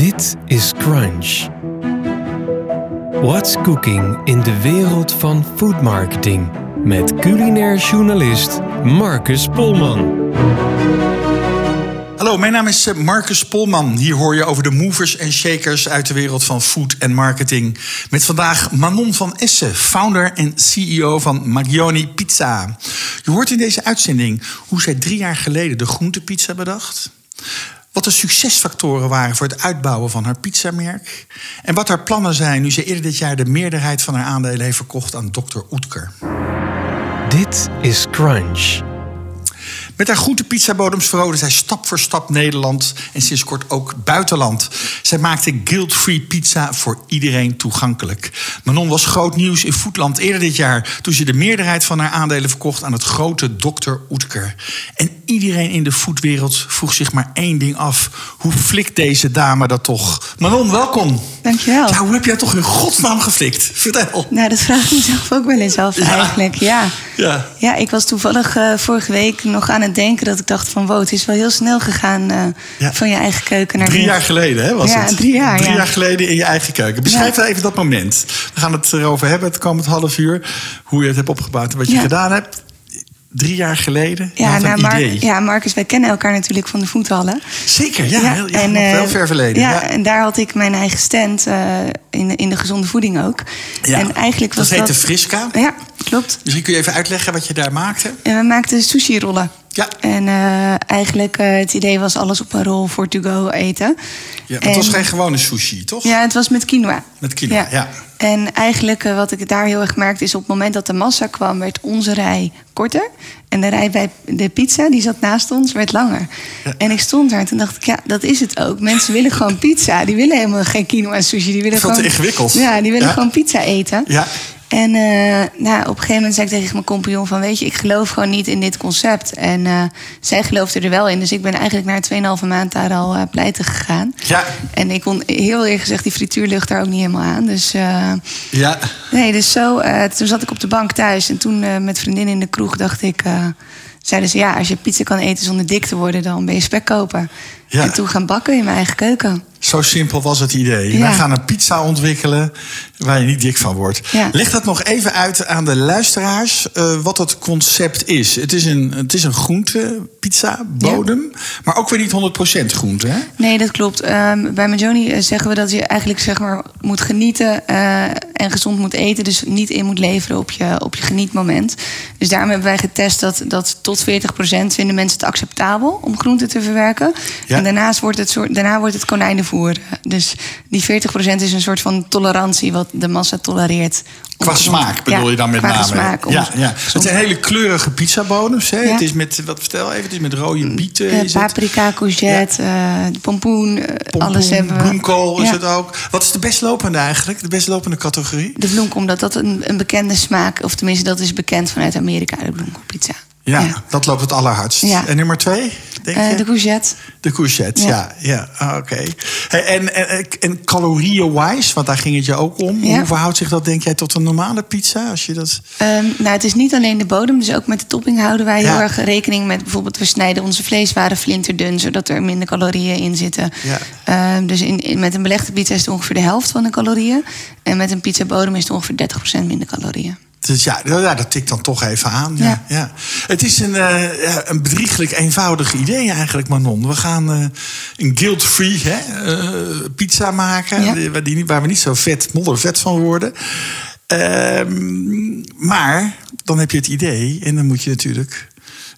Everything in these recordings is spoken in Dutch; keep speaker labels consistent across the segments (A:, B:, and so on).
A: Dit is Crunch. What's cooking in de wereld van food marketing? Met culinair journalist Marcus Polman.
B: Hallo, mijn naam is eh, Marcus Polman. Hier hoor je over de movers en shakers uit de wereld van food en marketing. Met vandaag Manon van Essen, founder en CEO van Magioni Pizza. Je hoort in deze uitzending hoe zij drie jaar geleden de groentepizza bedacht. Wat de succesfactoren waren voor het uitbouwen van haar pizzamerk. En wat haar plannen zijn nu ze eerder dit jaar de meerderheid van haar aandelen heeft verkocht aan Dr. Oetker.
A: Dit is Crunch.
B: Met haar groente pizzabodems veroverde zij stap voor stap Nederland en sinds kort ook buitenland. Zij maakte guilt-free pizza voor iedereen toegankelijk. Manon was groot nieuws in Foodland eerder dit jaar toen ze de meerderheid van haar aandelen verkocht aan het grote Dr. Oetker. En iedereen in de foodwereld vroeg zich maar één ding af: hoe flikt deze dame dat toch? Manon, welkom.
C: Dankjewel.
B: Ja, hoe heb jij toch in godsnaam geflikt? Vertel.
C: Nou, dat vraag ik mezelf ook wel eens af
B: Ja.
C: eigenlijk. Ja.
B: Ja.
C: ja, ik was toevallig eh, vorige week nog aan het denken dat ik dacht van... wow, het is wel heel snel gegaan eh,
B: Ja.
C: van je eigen keuken naar...
B: Drie jaar geleden, hè, was
C: Ja,
B: het?
C: drie jaar,
B: Drie
C: ja.
B: jaar geleden in je eigen keuken. Beschrijf
C: Ja.
B: even dat moment. We gaan het erover hebben het komend half uur. Hoe je het hebt opgebouwd en wat je gedaan hebt. Drie jaar geleden.
C: Ja, nou, Mar-
B: idee.
C: ja, Marcus, wij kennen elkaar natuurlijk van de voethallen.
B: Zeker, ja. heel,
C: en, eh,
B: wel ver verleden.
C: Ja, en daar had ik mijn eigen stand eh, in, in de gezonde voeding ook.
B: Ja.
C: En eigenlijk was
B: dat
C: dat...
B: heette Friska.
C: Ja, klopt.
B: Misschien kun je even uitleggen wat je daar maakte.
C: En we maakten sushi-rollen.
B: Ja.
C: En eh, eigenlijk eh, het idee was alles op een rol voor to-go eten.
B: Ja, het was
C: En-
B: geen gewone sushi, toch?
C: Ja, het was met quinoa.
B: Met quinoa, ja.
C: En eigenlijk eh, wat ik daar heel erg merkte is op het moment dat de massa kwam, werd onze rij korter. En de rij bij de pizza, die zat naast ons, werd langer.
B: Ja.
C: En ik stond daar en toen dacht ik, ja, dat is het ook. Mensen willen gewoon pizza. Die willen helemaal geen quinoa en sushi. Die willen
B: te
C: gewoon,
B: ingewikkeld.
C: Ja, die willen
B: Ja.
C: gewoon pizza eten.
B: Ja.
C: En eh, nou, op een gegeven moment zei ik tegen mijn compagnon van... weet je, ik geloof gewoon niet in dit concept. En eh, zij geloofde er wel in. Dus ik ben eigenlijk na 2,5 maand daar al eh, pleiten gegaan.
B: Ja.
C: En ik kon heel eerlijk gezegd die frituurlucht daar ook niet helemaal aan. Dus
B: Ja.
C: nee, dus zo... toen zat ik op de bank thuis. En toen met vriendinnen in de kroeg dacht ik... zeiden ze, ja, als je pizza kan eten zonder dik te worden... dan ben je spekkoper.
B: Ja.
C: En toen gaan bakken in mijn eigen keuken.
B: Zo simpel was het idee.
C: Ja.
B: Wij gaan een pizza ontwikkelen waar je niet dik van wordt.
C: Ja.
B: Leg dat nog even uit aan de luisteraars eh, wat het concept is. Het is een, het is een groente pizza bodem, maar ook weer niet 100% groente. Hè?
C: Nee, dat klopt. Ehm, bij Majoni eh, zeggen we dat je eigenlijk zeg maar, moet genieten eh, en gezond moet eten. Dus niet in moet leveren op je, op je genietmoment. Dus daarom hebben wij getest dat, dat tot 40% vinden mensen het acceptabel om groenten te verwerken.
B: Ja.
C: En daarnaast wordt het, soort, daarna wordt het konijnenvoer. Dus die 40% is een soort van tolerantie wat de massa tolereert.
B: Qua smaak bedoel
C: Ja,
B: je dan met
C: qua
B: name?
C: Smaak,
B: ja, ja. Het zijn hele kleurige pizzabodems. Hè?
C: Ja.
B: Het is met, wat vertel even, het is met rode bieten.
C: Eh,
B: is het?
C: paprika, courgette, eh, pompoen, eh,
B: Pompoen,
C: alles hebben we.
B: bloemkool is
C: Ja.
B: het ook. Wat is de best lopende eigenlijk? De best lopende categorie?
C: De bloemkool, omdat dat een, een bekende smaak... of tenminste, dat is bekend vanuit Amerika, de bloemkoolpizza.
B: Ja, dat loopt het allerhardst.
C: Ja.
B: En nummer twee, denk
C: Eh,
B: je?
C: de courgette.
B: De courgette, ja.
C: Ja.
B: ja, Ah, Oké. En, en, en calorieën-wise, want daar ging het je ook om. Hoe verhoudt zich dat, denk jij, tot een normale pizza? Als je dat...
C: Ehm, nou, het is niet alleen de bodem, dus ook met de topping houden wij heel erg rekening met. Bijvoorbeeld, we snijden onze vleeswaren flinterdun, zodat er minder calorieën in zitten.
B: Ja.
C: Ehm, dus in, in- met een belegde pizza is het ongeveer de helft van de calorieën. En met een pizza bodem is het ongeveer 30% minder calorieën.
B: Dus ja, nou ja, dat tikt dan toch even aan. Ja. Ja.
C: Ja.
B: Het is een, ja, een bedrieglijk eenvoudig idee eigenlijk, Manon. We gaan eh, een guilt-free eh, pizza maken...
C: Ja.
B: waar, die, waar we niet zo vet, moddervet van worden. Ehm, maar dan heb je het idee en dan moet je natuurlijk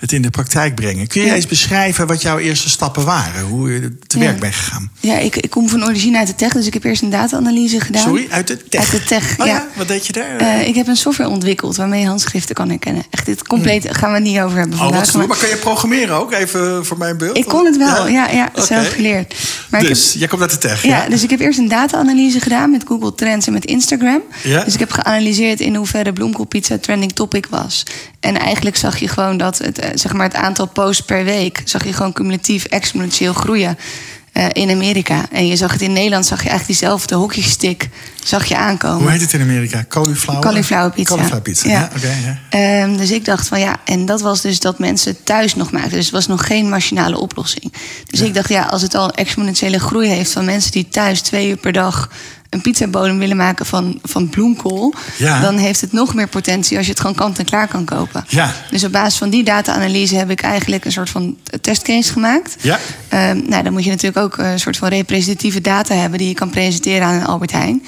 B: het in de praktijk brengen. Kun je
C: Ja.
B: eens beschrijven wat jouw eerste stappen waren? Hoe je te
C: Ja.
B: werk bent gegaan?
C: Ja, ik, ik kom van origine uit de tech, dus ik heb eerst een data-analyse gedaan.
B: Sorry, uit de tech?
C: Uit de tech,
B: Oh ja, wat deed je daar?
C: Eh, ik heb een software ontwikkeld waarmee je handschriften kan herkennen. Echt, dit compleet gaan we het niet over hebben
B: Hmm. oh, wat
C: vandaag.
B: stoer.
C: maar-
B: Maar kan je programmeren ook, even voor mijn beeld?
C: Ik kon het wel, ja, ja, zelf geleerd. Maar heb-
B: dus, jij komt uit de tech,
C: Ja, dus ik heb eerst een data-analyse gedaan met Google Trends en met Instagram.
B: Ja.
C: Dus ik heb geanalyseerd in hoeverre bloemkoolpizza trending topic was. En eigenlijk zag je gewoon dat het, eh, zeg maar het aantal posts per week... zag je gewoon cumulatief exponentieel groeien. eh, in Amerika. En je zag het in Nederland, zag je eigenlijk diezelfde hockeystick zag je aankomen.
B: Hoe heet het in Amerika? Cauliflower?
C: Cauliflower pizza.
B: Cauliflower pizza,
C: Ja.
B: ja.
C: Ehm, dus ik dacht van ja, en dat was dus dat mensen thuis nog maakten. Dus het was nog geen machinale oplossing. Dus ik dacht ja, als het al exponentiële groei heeft van mensen die thuis twee uur per dag een pizzabodem willen maken van, van bloemkool,
B: Ja.
C: dan heeft het nog meer potentie als je het gewoon kant en klaar kan kopen.
B: Ja.
C: Dus op basis van die data-analyse heb ik eigenlijk een soort van testcase gemaakt.
B: Ja.
C: Ehm, nou, dan moet je natuurlijk ook een soort van representatieve data hebben die je kan presenteren aan een Albert Heijn.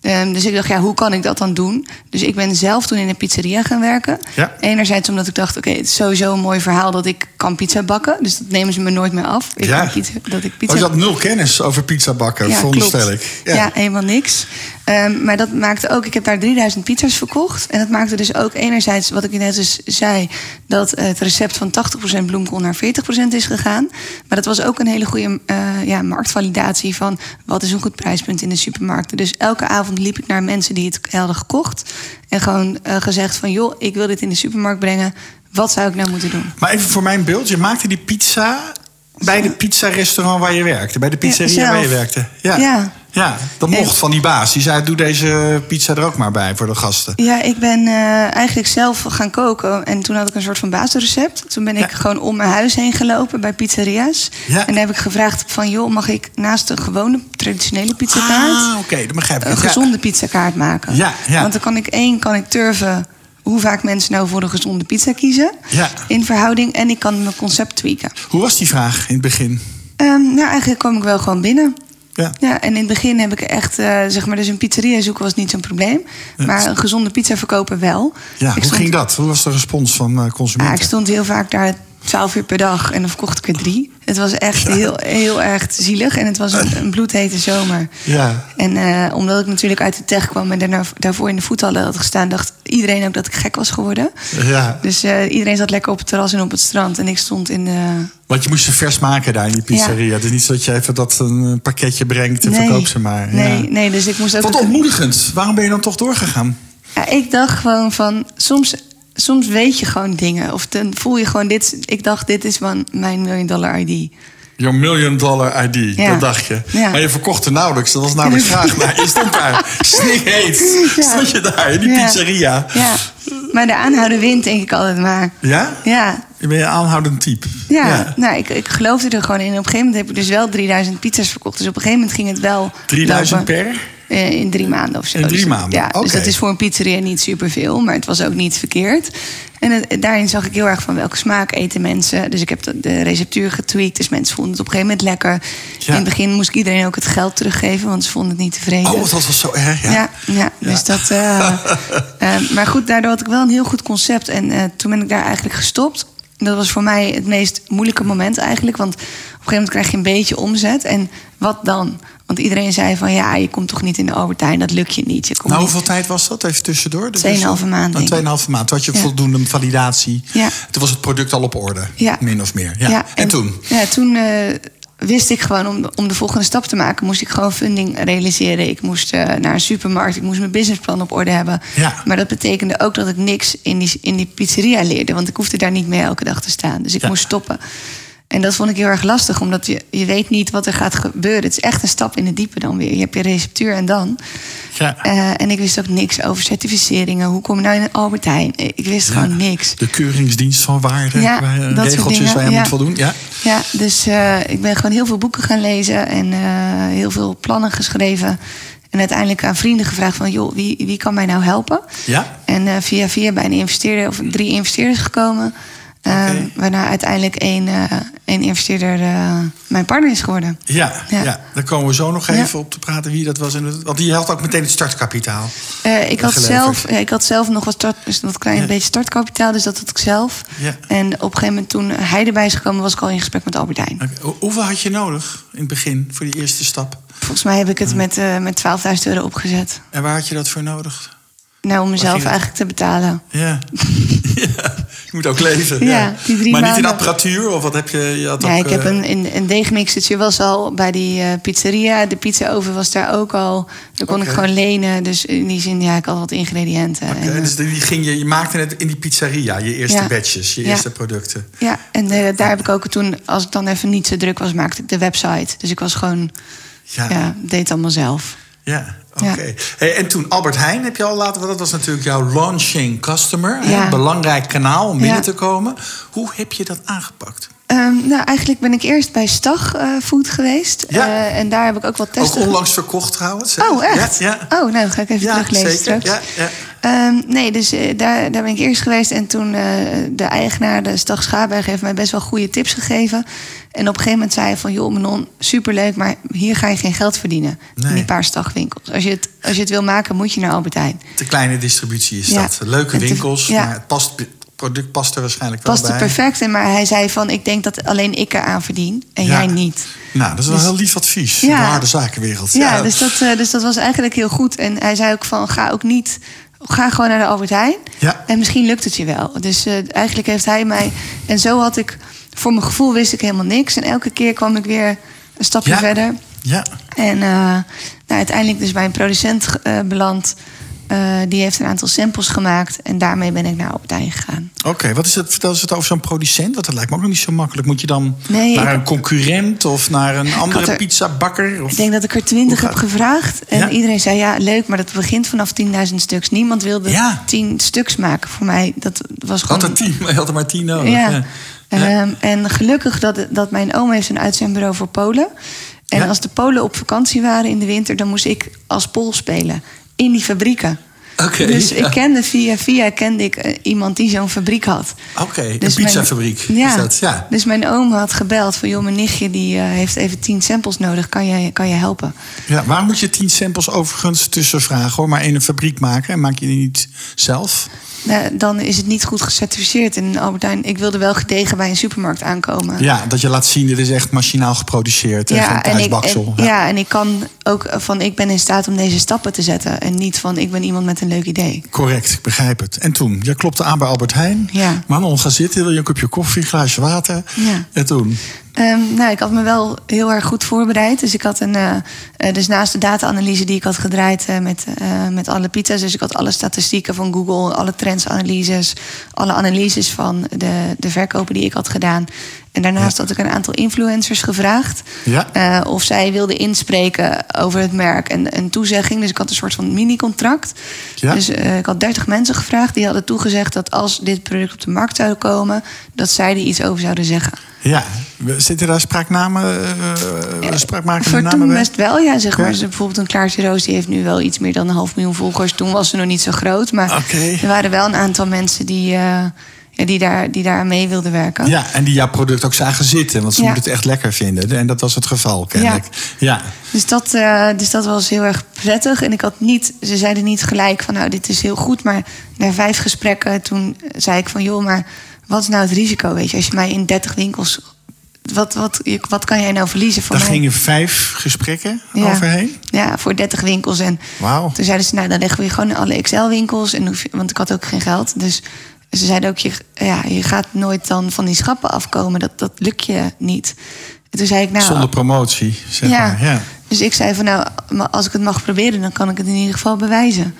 C: Ehm, dus ik dacht, ja, hoe kan ik dat dan doen? Dus ik ben zelf toen in een pizzeria gaan werken.
B: Ja.
C: Enerzijds omdat ik dacht, oké, het is sowieso een mooi verhaal dat ik kan pizza bakken. Dus dat nemen ze me nooit meer af. Ik
B: Ja.
C: pizza, dat ik pizza
B: Oh, je had nul kennis over pizza bakken, veronderstel
C: klopt.
B: ik.
C: Ja. helemaal niks. Ehm, maar dat maakte ook, ik heb daar 3000 pizza's verkocht. En dat maakte dus ook enerzijds, wat ik net dus zei, dat het recept van 80% bloemkool naar 40% is gegaan. Maar dat was ook een hele goede eh, ja, marktvalidatie van wat is een goed prijspunt in de supermarkten. Dus elke avond liep ik naar mensen die het hadden gekocht. En gewoon eh, gezegd van joh, ik wil dit in de supermarkt brengen. Wat zou ik nou moeten doen?
B: Maar even voor mijn beeld, je maakte die pizza bij de pizza-restaurant waar je werkte. Bij de pizzeria
C: Ja,
B: waar je werkte. Ja.
C: Ja.
B: Ja, dat
C: En-
B: mocht van die baas. Die zei, doe deze pizza er ook maar bij voor de gasten.
C: Ja, ik ben eh, eigenlijk zelf gaan koken. En toen had ik een soort van basisrecept. Toen ben ik
B: Ja.
C: gewoon om mijn huis heen gelopen bij pizzeria's. En daar heb ik gevraagd van... joh, mag ik naast de gewone traditionele pizzakaart...
B: Ah, oké, dat begrijp ik.
C: een gezonde pizzakaart maken?
B: Ja, ja.
C: Want dan kan ik één, kan ik turven... hoe vaak mensen nou voor een gezonde pizza kiezen...
B: Ja.
C: in verhouding. En ik kan mijn concept tweaken.
B: Hoe was die vraag in het begin?
C: Ehm, nou, eigenlijk kwam ik wel gewoon binnen.
B: Ja.
C: Ja, en in het begin heb ik echt, eh, zeg maar, dus een pizzeria zoeken was niet zo'n probleem. Maar een gezonde pizza verkopen wel.
B: Ja,
C: Ik
B: hoe
C: stond-
B: ging dat? Hoe was de respons van eh,
C: Ja,
B: consumenten?
C: ik stond heel vaak daar 12 uur per dag en dan verkocht ik er drie. Het was echt heel, heel erg zielig en het was een, een bloedhete zomer.
B: Ja.
C: En eh, omdat ik natuurlijk uit de tech kwam en daarna, daarvoor in de voetballen had gestaan, dacht iedereen ook dat ik gek was geworden.
B: Ja.
C: Dus eh, iedereen zat lekker op het terras en op het strand en ik stond in de.
B: Want je moest ze vers maken daar in die pizzeria. Het is niet zo dat je even dat een pakketje brengt en
C: Nee.
B: verkoop ze maar.
C: Nee,
B: ja.
C: nee, dus ik moest ook.
B: Wat ontmoedigend. Waarom ben je dan toch doorgegaan?
C: Ja, ik dacht gewoon van, soms, soms weet je gewoon dingen. Of dan voel je gewoon dit. Ik dacht, dit is van mijn million dollar ID.
B: Your million dollar ID,
C: Ja.
B: dat dacht je.
C: Ja.
B: Maar je verkocht er nauwelijks. Dat was namelijk vraag naar. Je stond daar, snikheet.
C: Ja.
B: Stond je daar in die
C: Ja.
B: pizzeria.
C: Maar de aanhouden wint, denk ik altijd maar.
B: Ja?
C: Ja,
B: Je bent een aanhoudend type.
C: ja, nou, ik, ik geloofde er gewoon in. Op een gegeven moment heb ik dus wel 3000 pizza's verkocht. Dus op een gegeven moment ging het wel.
B: 3000
C: lopen.
B: per?
C: Eh, in drie maanden of zo.
B: In drie
C: Dus-
B: maanden,
C: Ja,
B: oké.
C: dus dat is voor een pizzeria niet superveel, maar het was ook niet verkeerd. En het- daarin zag ik heel erg van welke smaak eten mensen. Dus ik heb de, receptuur getweakt, dus mensen vonden het op een gegeven moment lekker.
B: Ja.
C: In het begin moest ik iedereen ook het geld teruggeven, want ze vonden het niet tevreden.
B: Oh, dat was zo erg. Ja.
C: Ja, ja, dus dat. eh, eh, maar goed, daardoor had ik wel een heel goed concept. En eh, toen ben ik daar eigenlijk gestopt. Dat was voor mij het meest moeilijke moment eigenlijk. Want op een gegeven moment krijg je een beetje omzet. En wat dan? Want iedereen zei van ja, je komt toch niet in de Heijn, dat lukt je niet. Je komt
B: Nou,
C: niet.
B: hoeveel tijd was dat? Even tussendoor.
C: Tweeënhalve maand, ik.
B: Tweeënhalve maand. Toen had je
C: Ja.
B: voldoende validatie.
C: Ja.
B: Toen was het product al op orde.
C: Ja.
B: Min of meer. Ja. en, toen?
C: Ja, toen eh, wist ik gewoon om, om de volgende stap te maken, moest ik gewoon funding realiseren. Ik moest eh, naar een supermarkt, ik moest mijn businessplan op orde hebben.
B: Ja.
C: Maar dat betekende ook dat ik niks in die, in die pizzeria leerde, want ik hoefde daar niet meer elke dag te staan. Dus ik
B: Ja.
C: moest stoppen. En dat vond ik heel erg lastig, omdat je, je weet niet wat er gaat gebeuren. Het is echt een stap in het diepe dan weer. Je hebt je receptuur en dan.
B: Ja.
C: Eh, en ik wist ook niks over certificeringen. Hoe kom je nou in een Albert Heijn? Ik wist gewoon niks.
B: De keuringsdienst van waarde.
C: Ja,
B: waar,
C: dat soort
B: regeltjes
C: dingen,
B: waar je moet voldoen. Ja.
C: Ja, dus eh, ik ben gewoon heel veel boeken gaan lezen en eh, heel veel plannen geschreven. En uiteindelijk aan vrienden gevraagd van, joh, wie, wie kan mij nou helpen?
B: Ja?
C: En eh, via via bij een investeerder of drie investeerders gekomen. Eh,
B: Oké.
C: Waarna uiteindelijk één, eh, één investeerder eh, mijn partner is geworden.
B: Ja, ja.
C: Ja.
B: daar komen we zo nog even op te praten wie dat was. En het- Want die had ook meteen het startkapitaal.
C: Eh, ik, had
B: Geleverd.
C: zelf, ja, ik had zelf nog wat, start, dus wat klein beetje startkapitaal, dus dat had ik zelf.
B: Ja.
C: En op een gegeven moment toen hij erbij is gekomen, was ik al in gesprek met Albert Heijn.
B: Oké, hoe- Hoeveel had je nodig in het begin voor die eerste stap?
C: Volgens mij heb ik het met, eh met 12.000 euro opgezet.
B: En waar had je dat voor nodig?
C: Nou, om mezelf eigenlijk te betalen.
B: Ja. ja. Je moet ook leven.
C: Ja, die drie
B: maar niet in apparatuur? Of wat heb je? je had
C: Ja,
B: ook,
C: ik heb
B: eh,
C: een, een, een deegmixertje was al bij die eh, pizzeria. De pizzaoven was daar ook al. Daar kon ik gewoon lenen. Dus in die zin, ja, ik had wat ingrediënten.
B: Oké,
C: eh,
B: dus die ging je, je maakte het in die pizzeria, je eerste
C: Ja.
B: batches, je eerste producten.
C: ja, en daar heb ik ook toen, als ik dan even niet zo druk was, maakte ik de website. Dus ik was gewoon,
B: Ja,
C: ja, deed het allemaal zelf.
B: ja. Oké. Hey, en toen Albert Heijn heb je al laten, want dat was natuurlijk jouw launching customer. Een belangrijk kanaal om binnen te komen. Hoe heb je dat aangepakt?
C: Ehm, nou, eigenlijk ben ik eerst bij Stag eh, Food geweest.
B: Ja.
C: Eh, en daar heb ik ook wat
B: Ook
C: testen.
B: onlangs verkocht trouwens. hè?
C: Oh, echt?
B: Ja, ja.
C: Oh, nou, dan ga ik even
B: Ja,
C: teruglezen
B: zeker.
C: straks.
B: Ja, ja.
C: Ehm, nee, dus eh, daar, daar ben ik eerst geweest. En toen de eigenaar, de Stag Schaberg, heeft mij best wel goede tips gegeven. En op een gegeven moment zei hij van... joh, Manon, superleuk, maar hier ga je geen geld verdienen.
B: Nee.
C: In die paar stagwinkels. Als je, het, als je het wil maken, moet je naar Albert Heijn.
B: Te kleine distributie is dat. Leuke winkels,
C: ja.
B: maar het, past, product past er waarschijnlijk wel
C: Past er
B: bij.
C: perfect in, maar hij zei van... ik denk dat alleen ik eraan verdien en
B: Ja.
C: jij niet.
B: Nou, dat is wel
C: Dus-
B: heel lief advies.
C: Ja.
B: De harde zakenwereld.
C: Ja, Dus, dat, eh, dus dat was eigenlijk heel goed. En hij zei ook van, ga ook niet... Ga gewoon naar de Albert Heijn.
B: Ja.
C: En misschien lukt het je wel. Dus eh, eigenlijk heeft hij mij... En zo had ik... Voor mijn gevoel wist ik helemaal niks. En elke keer kwam ik weer een stapje verder.
B: Ja.
C: En eh, nou, uiteindelijk dus bij een producent beland. Eh, die heeft een aantal samples gemaakt. En daarmee ben ik naar Albert Heijn gegaan.
B: Oké, wat is het? Vertel eens wat over zo'n producent. Want dat lijkt me ook nog niet zo makkelijk. Moet je dan
C: Nee,
B: naar een concurrent of naar een andere
C: er-
B: pizzabakker? Of...
C: Ik denk dat ik er twintig heb gevraagd. En
B: Ja?
C: iedereen zei ja, leuk, maar dat begint vanaf 10.000 stuks. Niemand wilde
B: Ja.
C: 10 stuks maken voor mij. Dat was gewoon.
B: Had er tien, maar je had er maar tien nodig.
C: Ja.
B: Ja.
C: Ehm, en gelukkig dat, dat mijn oom heeft een uitzendbureau voor Polen. En
B: Ja.
C: als de Polen op vakantie waren in de winter, dan moest ik als Pool spelen in die fabrieken. Dus
B: ja.
C: ik kende via via kende ik eh, iemand die zo'n fabriek had.
B: Oké, een
C: Dus
B: pizzafabriek.
C: Ja,
B: Is dat? ja.
C: Dus mijn oom had gebeld van... joh, mijn nichtje die, eh, heeft even tien samples nodig. Kan jij, kan jij helpen?
B: ja. Waar moet je tien samples overigens tussen vragen? Hoor? Maar in een fabriek maken en maak je die niet zelf?
C: Nou, dan is het niet goed gecertificeerd in Albert Heijn. Ik wilde wel gedegen bij een supermarkt aankomen.
B: Ja, dat je laat zien, dit is echt machinaal geproduceerd. en geen
C: en ik, ja. en ik kan ook van ik ben in staat om deze stappen te zetten. En niet van ik ben iemand met een leuk idee.
B: Correct, ik begrijp het. En toen, jij klopte aan bij Albert Heijn.
C: Ja.
B: Manon, ga zitten. Wil je een kopje koffie, een glaasje water?
C: Ja.
B: En toen?
C: Ehm, nou, ik had me wel heel erg goed voorbereid. Dus ik had een. eh, eh, dus naast de data-analyse die ik had gedraaid eh, met, met alle pizza's. Dus ik had alle statistieken van Google, alle trendsanalyses, alle analyses van de, de verkopen die ik had gedaan. En daarnaast had ik een aantal influencers gevraagd.
B: Ja.
C: eh, of zij wilden inspreken over het merk en een toezegging. Dus ik had een soort van mini-contract.
B: Ja.
C: Dus eh, ik had 30 mensen gevraagd. Die hadden toegezegd dat als dit product op de markt zou komen, dat zij er iets over zouden zeggen.
B: Ja, zitten daar spraaknamen, uh, spraakmakende namen
C: toen
B: bij?
C: best wel, ja. Zeg maar.
B: Ja.
C: Dus bijvoorbeeld een Klaartje Roos, die heeft nu wel iets meer dan een half miljoen volgers. Toen was ze nog niet zo groot. Maar er waren wel een aantal mensen die, ja, die, daar, die daar mee wilden werken.
B: Ja, en die jouw product ook zagen zitten, want ze
C: Ja.
B: moeten het echt lekker vinden. En dat was het geval, kennelijk. Ja.
C: Dus, dat, eh, dus dat was heel erg prettig. En ik had niet, ze zeiden niet gelijk van nou, dit is heel goed. Maar na vijf gesprekken, toen zei ik van joh, maar wat is nou het risico? Weet je, als je mij in 30 winkels. Wat, wat, wat kan jij nou verliezen voor
B: Daar
C: mij?
B: gingen vijf gesprekken
C: Ja.
B: overheen.
C: Ja, voor 30 winkels. En
B: Wauw.
C: toen zeiden ze, nou, dan leggen we je gewoon in alle Excel-winkels. Want ik had ook geen geld. Dus ze zeiden ook, je, ja, je gaat nooit dan van die schappen afkomen. Dat, dat lukt je niet. En toen zei ik, nou...
B: Zonder promotie, zeg
C: ja.
B: maar. Ja.
C: Dus ik zei van, nou, als ik het mag proberen... dan kan ik het in ieder geval bewijzen.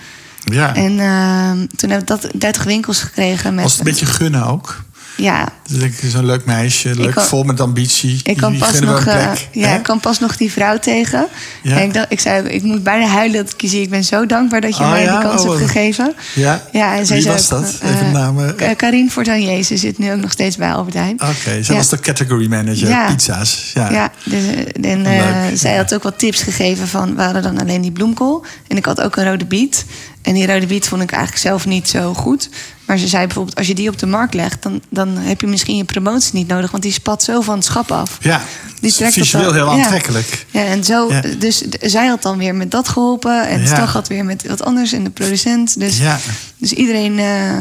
B: ja.
C: En ehm, toen heb ik dat 30 winkels gekregen. Met,
B: Was het een beetje gunnen ook?
C: Ja,
B: Dus ik, Zo'n leuk meisje, leuk,
C: kan-
B: vol met ambitie.
C: Ik kan, pas nog, eh, ja, ik kan pas nog die vrouw tegen.
B: Ja.
C: En ik, dacht, ik zei, ik moet bijna huilen dat ik je zie. Ik ben zo dankbaar dat je
B: Oh
C: mij
B: ja?
C: die kans
B: Oh,
C: hebt gegeven.
B: Ja?
C: Ja, en
B: Wie
C: zei
B: was
C: ook,
B: dat?
C: eh,
B: Even namen.
C: Ka- Karine Fortanier, ze zit nu ook nog steeds bij Albert Heijn.
B: Oké, zij was de category manager, pizza's. Ja.
C: Ja, dus, eh, en eh, zij had ook wat tips gegeven van... we hadden dan alleen die bloemkool. En ik had ook een rode biet. En die rode biet vond ik eigenlijk zelf niet zo goed. Maar ze zei bijvoorbeeld, als je die op de markt legt... dan, dan heb je misschien je promotie niet nodig... want die spat zo van het schap af.
B: Ja,
C: Die trekt
B: visueel
C: wel-
B: heel aantrekkelijk.
C: Ja, en zo,
B: Ja.
C: dus zij had dan weer met dat geholpen. En
B: Ja.
C: Stag had weer met wat anders. En de producent. Dus,
B: Ja.
C: dus iedereen, eh,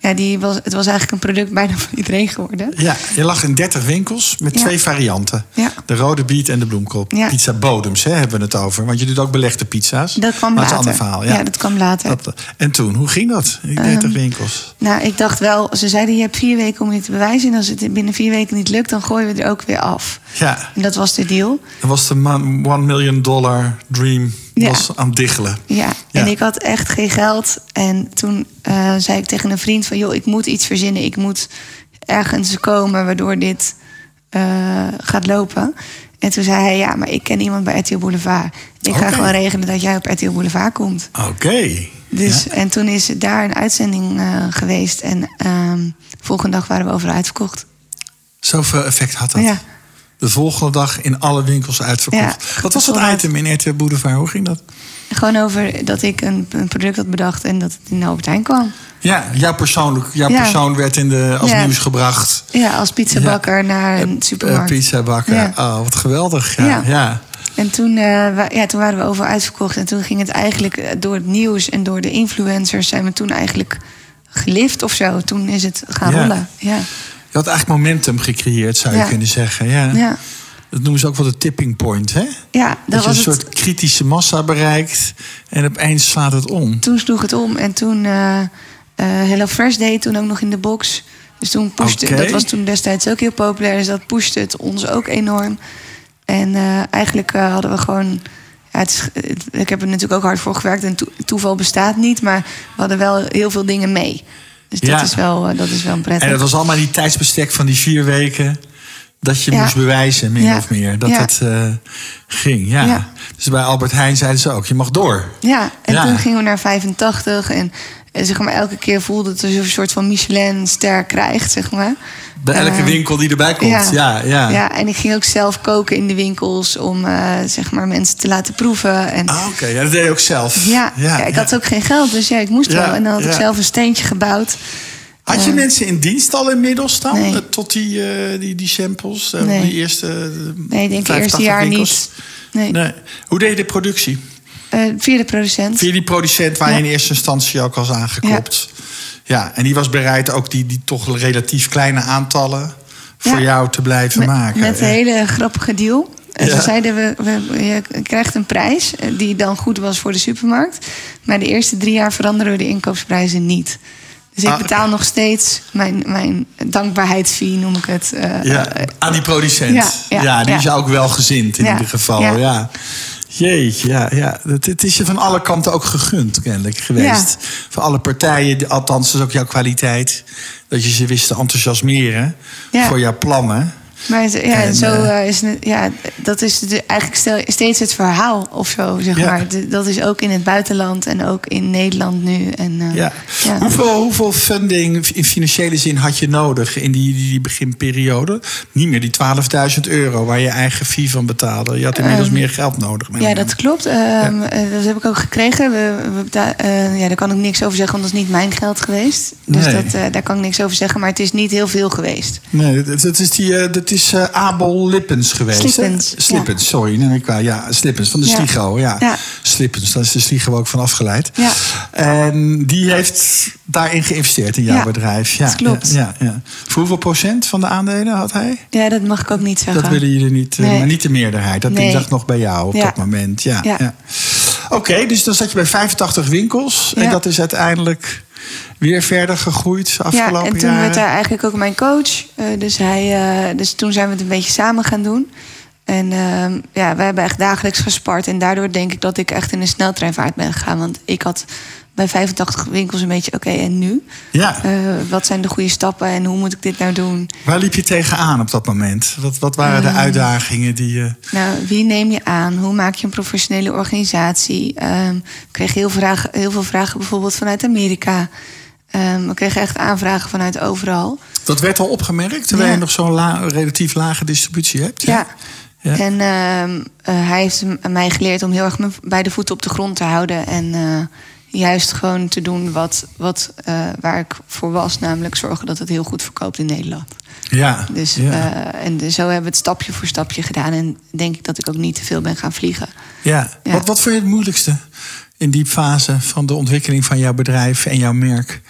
C: ja, die was, het was eigenlijk een product bijna van iedereen geworden.
B: Ja, je lag in 30 winkels met
C: Ja.
B: twee varianten.
C: Ja.
B: De rode biet en de bloemkool.
C: Ja.
B: Pizza bodems, hè, hebben we het over. Want je doet ook belegde pizza's.
C: Dat kwam
B: maar
C: later.
B: Dat is een ander verhaal. Ja,
C: dat kwam later.
B: Dat- en toen, hoe ging dat? In die 30
C: Ehm,
B: winkels.
C: Nou, ik dacht wel, ze zeiden je hebt vier weken om je te bewijzen. En als het binnen vier weken niet lukt, dan gooien we er ook weer af.
B: Ja,
C: En dat was de deal.
B: dat was de man- one million dollar dream
C: Ja.
B: was aan het diggelen.
C: Ja,
B: Ja.
C: en ik had echt geen geld. En toen eh, zei ik tegen een vriend van... joh, ik moet iets verzinnen. Ik moet ergens komen waardoor dit eh, gaat lopen. En toen zei hij, ja, maar ik ken iemand bij RTL Boulevard. Ik ga gewoon regelen dat jij op RTL Boulevard komt.
B: Oké.
C: Dus,
B: Ja.
C: En toen is daar een uitzending eh, geweest. En ehm volgende dag waren we overal uitverkocht.
B: Zoveel effect had dat.
C: Ja.
B: De volgende dag in alle winkels uitverkocht.
C: Ja,
B: Wat was dat
C: vooruit.
B: item in RTL Boulevard? Hoe ging dat?
C: Gewoon over dat ik een, een product had bedacht en dat het in de Albert Heijn kwam.
B: Ja, jouw, persoonlijk, jouw
C: Ja.
B: persoon werd in de, als
C: Ja.
B: nieuws gebracht.
C: Ja, als pizzabakker naar een
B: Eh,
C: supermarkt.
B: eh, pizzabakker.
C: Ja.
B: Oh, wat geweldig. Ja, ja.
C: En toen, eh, ja, toen waren we overal uitverkocht. En toen ging het eigenlijk door het nieuws en door de influencers... zijn we toen eigenlijk gelift of zo. Toen is het gaan
B: Ja.
C: rollen. Ja.
B: Je had eigenlijk momentum gecreëerd, zou je
C: Ja.
B: kunnen zeggen. Ja.
C: Ja.
B: Dat noemen ze ook wel de tipping point, hè?
C: ja,
B: Dat,
C: dat
B: je
C: was
B: een
C: het.
B: soort kritische massa bereikt en opeens slaat het om.
C: Toen sloeg het om. En toen eh Hello Fresh deed toen ook nog in de box. Dus toen pushte, dat was toen destijds ook heel populair. Dus dat pushte het ons ook enorm. En eh, eigenlijk hadden we gewoon... Ja, het is, het- ik heb er natuurlijk ook hard voor gewerkt. En toe- toeval bestaat niet. Maar we hadden wel heel veel dingen mee. Dus dat,
B: Ja.
C: is, wel, eh, dat is wel prettig.
B: En dat was allemaal die tijdsbestek van die vier weken. Dat je
C: Ja.
B: moest bewijzen, min
C: Ja.
B: of meer. Dat het eh, ging, ja. Dus bij Albert Heijn zeiden ze ook, je mag door.
C: Ja, en toen gingen we naar 85. En eh, zeg maar, elke keer voelde het alsof je een soort van Michelin-ster krijgt, zeg maar.
B: Bij elke
C: Eh,
B: winkel die erbij komt. Ja, ja.
C: ja. en ik ging ook zelf koken in de winkels om eh, zeg maar mensen te laten proeven. En,
B: Ah, Oké, ja, dat deed je ook zelf.
C: ja, ja, ik had ook geen geld, dus ja, ik moest wel. En dan had ik zelf een steentje gebouwd.
B: Had je
C: Eh,
B: mensen in dienst al inmiddels dan?
C: Nee.
B: eh, Tot die, die, die samples?
C: Nee.
B: Die eerste
C: Nee, ik denk het
B: 85
C: eerste jaar
B: winkels?
C: niet. Nee,
B: Nee. Hoe deed je de productie?
C: Eh, via de producent.
B: Via die producent waar
C: Ja.
B: je in eerste instantie ook was aangeklopt. Ja. en die was bereid ook die, die toch relatief kleine aantallen voor
C: Ja.
B: jou te blijven
C: Met,
B: maken.
C: met een hele grappige deal. En
B: Ja.
C: Ze zeiden, we, we, je krijgt een prijs eh, die dan goed was voor de supermarkt. Maar de eerste drie jaar veranderen we de inkoopsprijzen niet. Dus ik
B: Ah,
C: betaal nog steeds mijn, mijn dankbaarheidsfee, noem ik het. eh,
B: Ja,
C: eh,
B: aan die producent. Ja,
C: Ja, ja,
B: die is ook wel gezind in ieder geval. Ja. Jeetje, ja, ja. Het, het is je van alle kanten ook gegund, kennelijk geweest. Voor alle partijen, althans, dat is ook jouw kwaliteit. Dat je ze wist te enthousiasmeren voor jouw plannen.
C: Maar ja,
B: En,
C: zo
B: eh,
C: is ja, dat is de- eigenlijk stel- steeds het verhaal of zo, zeg
B: Ja.
C: maar. De- Dat is ook in het buitenland en ook in Nederland nu. En, eh,
B: Ja.
C: ja.
B: Hoeveel, hoeveel funding in financiële zin had je nodig in die, die, beginperiode? Niet meer die 12.000 euro waar je eigen fee van betaalde. Je had inmiddels
C: Ehm,
B: meer geld nodig.
C: Ja, dat klopt. Ehm, eh, Dat heb ik ook gekregen. We, we ja, daar kan ik niks over zeggen, want dat is niet mijn geld geweest. Dus
B: Nee.
C: dat, daar kan ik niks over zeggen. Maar het is niet heel veel geweest.
B: Nee, dat, dat is, die, dat is eh, Abel Lippens geweest. hè?
C: Slippens,
B: sorry. Nee, ik ja, Slippens van de
C: Ja.
B: Sligo. Ja.
C: Ja.
B: Slippens, daar is de Sligo ook van afgeleid.
C: Ja.
B: En die heeft daarin geïnvesteerd in jouw bedrijf. Ja,
C: dat klopt.
B: Ja. Voor hoeveel procent van de aandelen had hij?
C: Ja, dat mag ik ook niet zeggen.
B: Dat willen jullie niet, eh,
C: Nee.
B: maar niet de meerderheid. Dat
C: Nee.
B: ding nog bij jou op dat moment. Ja. Oké, dus dan zat je bij 85 winkels. En dat is uiteindelijk weer verder gegroeid de
C: Ja,
B: afgelopen
C: en toen
B: jaren.
C: werd hij eigenlijk ook mijn coach. Eh, dus, hij, eh, dus toen zijn we het een beetje samen gaan doen. En ehm, ja, we hebben echt dagelijks gespart. En daardoor denk ik dat ik echt in een sneltreinvaart ben gegaan. Want ik had bij 85 winkels een beetje, oké, en nu?
B: Ja.
C: Eh, wat zijn de goede stappen en hoe moet ik dit nou doen?
B: Waar liep je tegenaan op dat moment? Wat, wat waren
C: Ehm.
B: de uitdagingen die je...
C: Nou, wie neem je aan? Hoe maak je een professionele organisatie? Ehm, ik kreeg heel, vragen, heel veel vragen bijvoorbeeld vanuit Amerika. Ehm, we kregen echt aanvragen vanuit overal.
B: Dat werd al opgemerkt, terwijl
C: Ja.
B: je nog zo'n la- relatief lage distributie hebt.
C: Ja.
B: Ja.
C: En ehm, eh, hij heeft mij geleerd om heel erg mijn beide voeten op de grond te houden. En eh, juist gewoon te doen wat, wat, eh, waar ik voor was. Namelijk zorgen dat het heel goed verkoopt in Nederland.
B: ja.
C: Dus,
B: ja.
C: en de- zo hebben we het stapje voor stapje gedaan. En denk ik dat ik ook niet te veel ben gaan vliegen.
B: ja.
C: ja.
B: Wat, wat vond je het moeilijkste in die fase van de ontwikkeling van jouw bedrijf en jouw merk?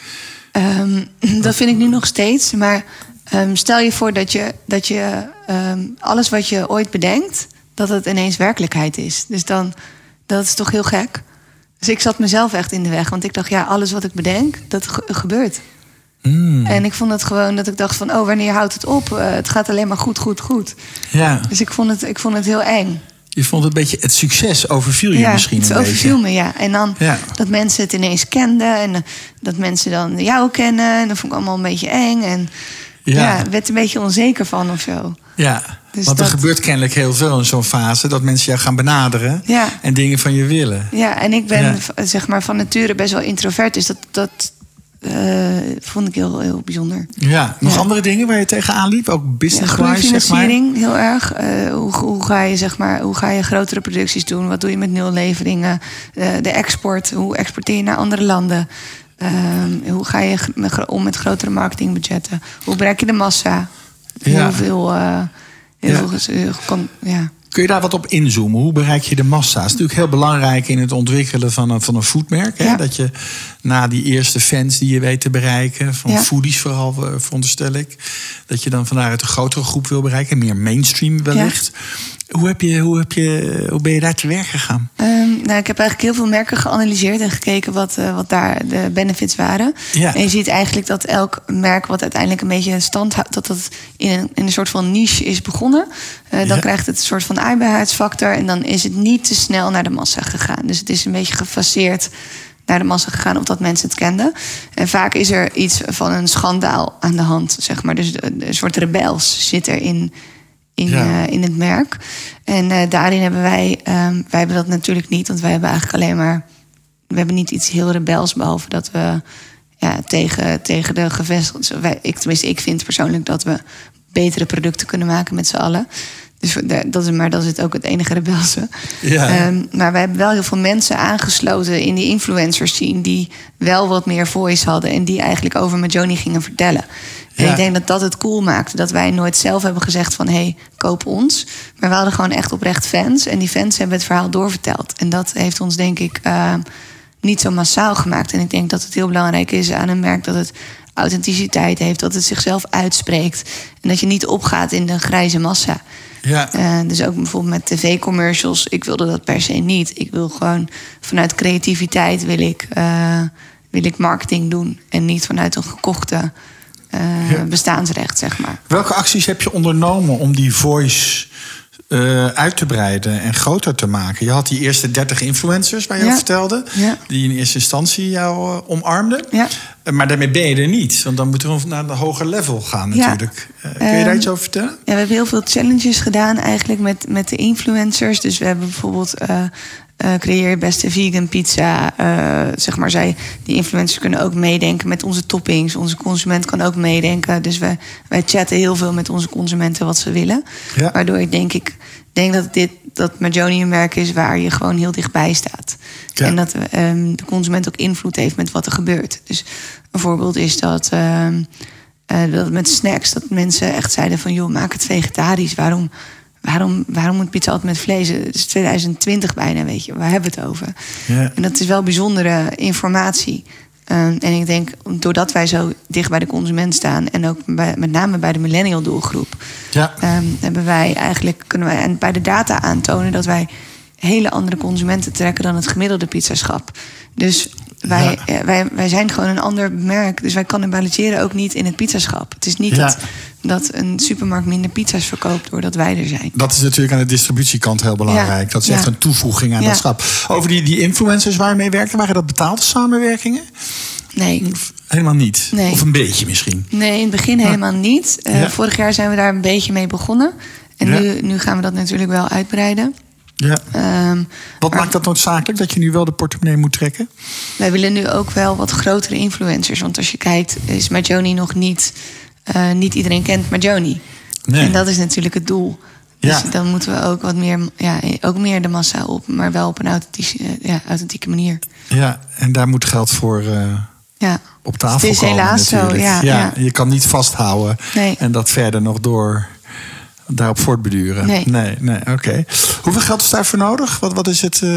C: Ehm, dat vind ik nu nog steeds. Maar ehm, stel je voor dat je, dat je ehm, alles wat je ooit bedenkt, dat het ineens werkelijkheid is. Dus dan, dat is toch heel gek. Dus ik zat mezelf echt in de weg. Want ik dacht, ja, alles wat ik bedenk, dat ge- gebeurt.
B: Hmm.
C: En ik vond het gewoon dat ik dacht van, oh, wanneer houdt het op? Eh, het gaat alleen maar goed, goed, goed.
B: Ja,
C: Dus ik vond het, ik vond het heel eng.
B: Je vond het een beetje... Het succes overviel je
C: ja,
B: misschien
C: het
B: een
C: overviel
B: beetje.
C: me, ja. En dan
B: Ja.
C: dat mensen het ineens kenden. En eh, dat mensen dan jou kennen. En dat vond ik allemaal een beetje eng. En ja, werd een beetje onzeker van of zo.
B: ja.
C: Dus
B: want er
C: dat-
B: gebeurt kennelijk heel veel in zo'n fase... dat mensen jou gaan benaderen
C: Ja.
B: en dingen van je willen.
C: Ja, en ik ben zeg maar van nature best wel introvert. Dus dat, dat vond ik heel, heel bijzonder.
B: Ja, nog
C: Ja.
B: andere dingen waar je tegenaan liep? Ook
C: Ja,
B: business-wise, zeg maar?
C: heel erg. Eh, hoe, hoe, ga je, zeg maar, hoe ga je grotere producties doen? Wat doe je met nulleveringen? Eh, de export, hoe exporteer je naar andere landen? Ehm, hoe ga je met om met grotere marketingbudgetten? Hoe bereik je de massa? Heel
B: Ja.
C: veel... eh, heel
B: Ja.
C: veel eh, ja.
B: Kun je daar wat op inzoomen? Hoe bereik je de massa? Dat is natuurlijk heel belangrijk in het ontwikkelen van een, van een foodmerk. Hè?
C: Ja.
B: Dat je na die eerste fans die je weet te bereiken, van
C: Ja.
B: foodies vooral, eh, veronderstel ik, dat je dan van daaruit een grotere groep wil bereiken, meer mainstream wellicht. Hoe, heb je, hoe, heb je, hoe ben je daar te werk gegaan?
C: Ehm, nou, ik heb eigenlijk heel veel merken geanalyseerd en gekeken wat, eh, wat daar de benefits waren.
B: Ja.
C: En je ziet eigenlijk dat elk merk wat uiteindelijk een beetje stand houdt, dat dat in een, in een soort van niche is begonnen. Eh, dan
B: Ja.
C: krijgt het een soort van aardbaarheidsfactor en dan is het niet te snel naar de massa gegaan. Dus het is een beetje gefaseerd naar de massa gegaan of dat mensen het kenden. En vaak is er iets van een schandaal aan de hand, zeg maar. Dus de- een soort rebels zit er in, in,
B: Ja.
C: eh, in het merk. En eh, daarin hebben wij, ehm, wij hebben dat natuurlijk niet, want wij hebben eigenlijk alleen maar, we hebben niet iets heel rebels, behalve dat we ja, tegen, tegen de gevestigde, wij, ik, tenminste, ik vind persoonlijk dat we betere producten kunnen maken met z'n allen. Dus dat is, maar dat is het ook het enige rebelse.
B: Ja.
C: Ehm, maar we hebben wel heel veel mensen aangesloten in die influencers scene... die wel wat meer voice hadden en die eigenlijk over Majoni gingen vertellen. En
B: Ja.
C: ik denk dat dat het cool maakte. Dat wij nooit zelf hebben gezegd van... hé, hey, koop ons. Maar we hadden gewoon echt oprecht fans. En die fans hebben het verhaal doorverteld. En dat heeft ons denk ik eh, niet zo massaal gemaakt. En ik denk dat het heel belangrijk is aan een merk... dat het authenticiteit heeft, dat het zichzelf uitspreekt... en dat je niet opgaat in de grijze massa.
B: Ja.
C: Eh, dus ook bijvoorbeeld met tv-commercials. Ik wilde dat per se niet. Ik wil gewoon vanuit creativiteit wil ik, eh, wil ik marketing doen. En niet vanuit een gekochte eh,
B: Ja.
C: bestaansrecht, zeg maar.
B: Welke acties heb je ondernomen om die voice eh, uit te breiden en groter te maken? Je had die eerste 30 influencers waar je
C: Ja.
B: vertelde,
C: Ja.
B: die in eerste instantie jou eh, omarmden.
C: Ja.
B: Maar daarmee ben je er niet, want dan moet je naar een hoger level gaan natuurlijk. Kun je daar
C: Ehm,
B: iets over vertellen?
C: Ja, we hebben heel veel challenges gedaan eigenlijk met, met de influencers. Dus we hebben bijvoorbeeld eh, creëer je beste vegan pizza. eh, zeg maar, zij, die influencers kunnen ook meedenken met onze toppings. Onze consument kan ook meedenken. Dus wij, wij chatten heel veel met onze consumenten wat ze willen.
B: Ja.
C: Waardoor ik denk, ik denk dat dit dat Majoni een merk is waar je gewoon heel dichtbij staat.
B: Ja.
C: En dat ehm, de consument ook invloed heeft met wat er gebeurt. Dus een voorbeeld is dat, ehm, eh, dat met snacks, dat mensen echt zeiden van joh, maak het vegetarisch. Waarom, waarom, waarom moet pizza altijd met vlees? Het is 2020 bijna, weet je. Waar hebben we het over?
B: Ja.
C: En dat is wel bijzondere informatie. Ehm, en ik denk, doordat wij zo dicht bij de consument staan... en ook bij, met name bij de millennial doelgroep...
B: Ja.
C: Ehm, hebben wij eigenlijk, kunnen wij en bij de data aantonen dat wij hele andere consumenten trekken dan het gemiddelde pizzaschap. Dus wij,
B: Ja.
C: eh, wij, wij zijn gewoon een ander merk. Dus wij cannibaliseren ook niet in het pizzaschap. Het is niet
B: Ja.
C: dat, dat een supermarkt minder pizza's verkoopt doordat wij er zijn.
B: Dat is natuurlijk aan de distributiekant heel belangrijk.
C: Ja.
B: Dat is
C: Ja.
B: echt een toevoeging aan
C: Ja.
B: dat schap. Over die, die influencers waar je mee werkte, waren dat betaalde samenwerkingen?
C: Nee.
B: Helemaal niet.
C: Nee.
B: Of een beetje misschien.
C: Nee, in het begin helemaal niet. Eh. Vorig jaar zijn we daar een beetje mee begonnen. En nu, nu gaan we dat natuurlijk wel uitbreiden.
B: Ja.
C: Ehm,
B: Wat
C: maar-
B: maakt dat noodzakelijk dat je nu wel de portemonnee moet trekken?
C: Wij willen nu ook wel wat grotere influencers. Want als je kijkt, is Majoni nog niet... eh, niet iedereen kent Majoni.
B: Nee.
C: En dat is natuurlijk het doel. Dus
B: Ja.
C: dan moeten we ook wat meer, ja, ook meer de massa op. Maar wel op een authentieke, ja, authentieke manier.
B: Ja, en daar moet geld voor eh,
C: Ja.
B: op tafel
C: Het is
B: komen
C: helaas zo, ja, ja.
B: Je kan niet vasthouden
C: Nee.
B: en dat verder nog door daarop voortbeduren.
C: Nee.
B: nee, nee, oké. Hoeveel geld is daarvoor nodig? Wat, wat is het? eh,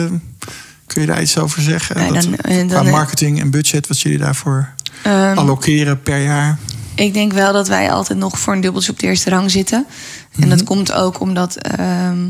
B: kun je daar iets over zeggen? Dat-
C: dan- eh, dan-
B: qua marketing en budget, wat jullie daarvoor
C: Ehm,
B: allokeren per jaar?
C: Ik denk wel dat wij altijd nog voor een dubbeltje op de eerste rang zitten. En dat komt ook omdat ehm,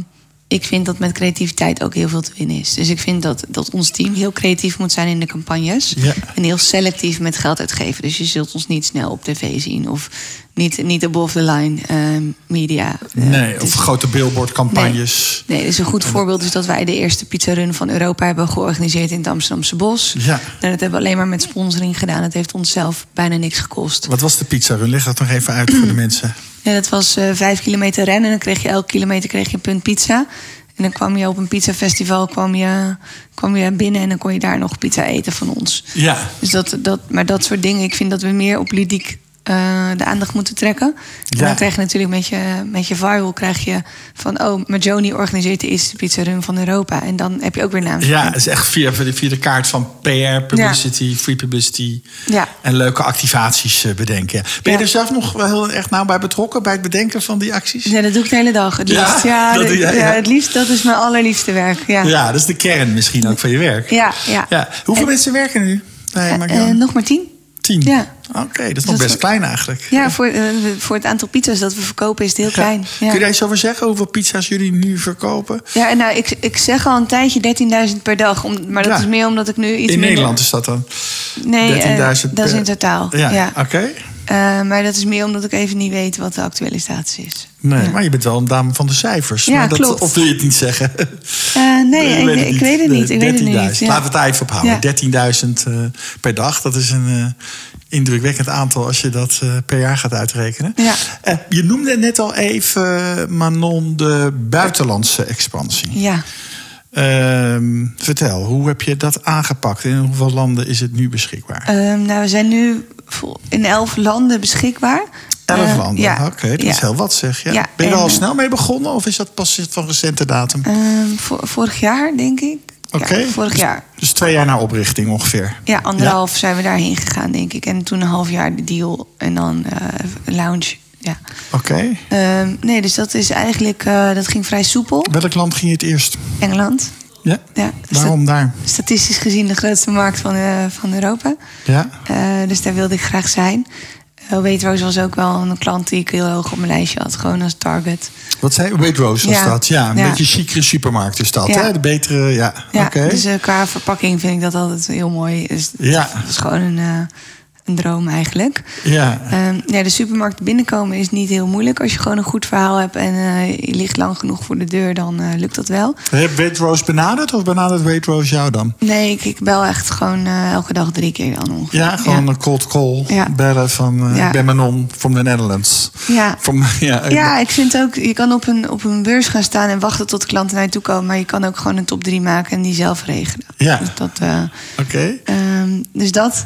C: ik vind dat met creativiteit ook heel veel te winnen is. Dus ik vind dat, dat ons team heel creatief moet zijn in de campagnes.
B: Ja.
C: En heel selectief met geld uitgeven. Dus je zult ons niet snel op tv zien. Of niet, niet above the line ehm, media. Eh,
B: Nee, of
C: is-
B: grote billboardcampagnes.
C: Nee, dus een goed voorbeeld is dat wij de eerste pizzarun van Europa hebben georganiseerd in het Amsterdamse Bos.
B: Ja.
C: En dat hebben we alleen maar met sponsoring gedaan. Het heeft ons zelf bijna niks gekost.
B: Wat was de pizza run? Leg dat nog even uit voor de mensen.
C: Ja, dat was eh, vijf kilometer rennen. En dan kreeg je elke kilometer kreeg je een punt pizza. En dan kwam je op een pizzafestival kwam je, kwam je binnen en dan kon je daar nog pizza eten van ons.
B: Ja.
C: Dus dat, dat, maar dat soort dingen, ik vind dat we meer op ludiek eh, de aandacht moeten trekken. En
B: Ja.
C: dan krijg je natuurlijk met je, met je viral krijg je van... oh, Majoni organiseert de eerste pizzarun van Europa. En dan heb je ook weer naam.
B: Ja, het is echt via, via de kaart van PR, publicity, free publicity.
C: Ja.
B: En leuke activaties eh, bedenken. Ben je er zelf nog wel heel erg nauw bij betrokken bij het bedenken van die acties?
C: Ja, dat doe ik de hele dag. Het
B: Ja,
C: liefst. Ja,
B: dat
C: ja, het liefst, dat is mijn allerliefste werk. Ja,
B: Ja, dat is de kern misschien ook van je werk.
C: ja. ja.
B: Ja. Hoeveel
C: En-
B: mensen werken nu bij Marianne?
C: eh, nog maar tien.
B: Tien?
C: ja.
B: Oké, dat is nog
C: Dat is
B: best klein eigenlijk.
C: Ja, voor, eh, voor het aantal pizza's dat we verkopen is het heel klein. Ja.
B: Kun je daar iets over zeggen? Hoeveel pizza's jullie nu verkopen?
C: Ja, en nou, ik, ik zeg al een tijdje 13.000 per dag. Om, maar dat
B: Ja.
C: is meer omdat ik nu iets
B: In
C: minder...
B: Nederland is dat dan?
C: Nee, eh,
B: 13.000
C: dat is in totaal.
B: Ja,
C: Ja.
B: oké.
C: Eh, maar dat is meer omdat ik even niet weet wat de actuele status is.
B: Nee,
C: Ja.
B: maar je bent wel een dame van de cijfers.
C: Ja,
B: maar dat,
C: klopt.
B: Of wil je het niet zeggen?
C: Eh, nee, ik, weet ik weet het niet. Ik weet het niet.
B: 13.000.
C: Ja.
B: Laten we het daar even op houden.
C: Ja.
B: 13.000 eh, per dag. Dat is een indrukwekkend aantal als je dat per jaar gaat uitrekenen.
C: Ja.
B: Je noemde net al even, Manon, de buitenlandse expansie.
C: Ja.
B: Ehm, vertel, hoe heb je dat aangepakt? In hoeveel landen is het nu beschikbaar?
C: Ehm, nou, we zijn nu in elf landen beschikbaar.
B: Elf
C: Eh,
B: landen,
C: ja.
B: oké, dat
C: Ja.
B: is heel wat zeg. Ja.
C: Ja,
B: ben je er al snel mee begonnen of is dat pas van recente datum?
C: Ehm, vo- vorig jaar, denk ik.
B: Oké.
C: Vorig jaar.
B: Dus twee jaar na oprichting ongeveer.
C: Ja, anderhalf zijn we daarheen gegaan, denk ik. En toen een half jaar de deal en dan eh, lounge. Ja.
B: Oké.
C: Ehm, nee, dus dat is eigenlijk, eh, dat ging vrij soepel.
B: Welk land ging je het eerst?
C: Engeland.
B: Ja?
C: Ja,
B: Waarom daar?
C: Statistisch gezien de grootste markt van, eh, van Europa.
B: Ja?
C: Eh, dus daar wilde ik graag zijn. Uh, Waitrose was ook wel een klant die ik heel hoog op mijn lijstje had. Gewoon als target.
B: Wat zei? Waitrose was
C: Ja.
B: dat? Ja, een
C: Ja.
B: beetje chicere supermarkt is dat,
C: Ja.
B: hè? De betere, ja.
C: Ja,
B: Oké.
C: Dus eh, qua verpakking vind ik dat altijd heel mooi. Dus
B: Ja.
C: Dat is gewoon een, eh, een droom eigenlijk.
B: Ja.
C: Ehm, ja, de supermarkt binnenkomen is niet heel moeilijk. Als je gewoon een goed verhaal hebt en eh, je ligt lang genoeg voor de deur, dan eh, lukt dat wel.
B: Heb Waitrose benaderd of benadert Waitrose jou dan?
C: Nee, ik, ik bel echt gewoon eh, elke dag drie keer dan ongeveer.
B: Ja, gewoon een cold call.
C: Ja.
B: Bellen van,
C: Ja.
B: ik ben Manon from the Netherlands.
C: Ja.
B: From, ja, ik
C: Ja, ik vind ook, je kan op een, op een beurs gaan staan en wachten tot klanten naar je toe komen. Maar je kan ook gewoon een top 3 maken en die zelf regelen.
B: Ja.
C: Dus dat,
B: Oké.
C: ehm, dus dat.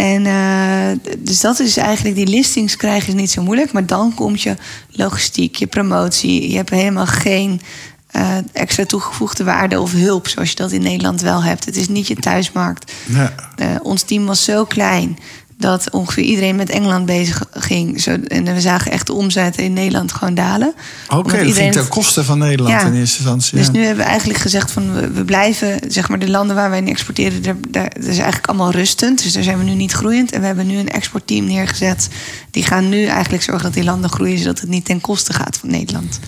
C: En eh, dus dat is eigenlijk, die listings krijgen is niet zo moeilijk. Maar dan komt je logistiek, je promotie. Je hebt helemaal geen eh, extra toegevoegde waarde of hulp zoals je dat in Nederland wel hebt. Het is niet je thuismarkt. Eh, ons team was zo klein dat ongeveer iedereen met Engeland bezig ging. Zo, en we zagen echt de omzetten in Nederland gewoon dalen.
B: Oké,
C: Omdat
B: dat ging ten koste van Nederland
C: Ja.
B: in eerste instantie.
C: Dus
B: ja.
C: nu hebben we eigenlijk gezegd van we, we blijven, zeg maar, de landen waar wij in exporteren, daar, daar, dat is eigenlijk allemaal rustend. Dus daar zijn we nu niet groeiend. En we hebben nu een exportteam neergezet. Die gaan nu eigenlijk zorgen dat die landen groeien, zodat het niet ten koste gaat van Nederland.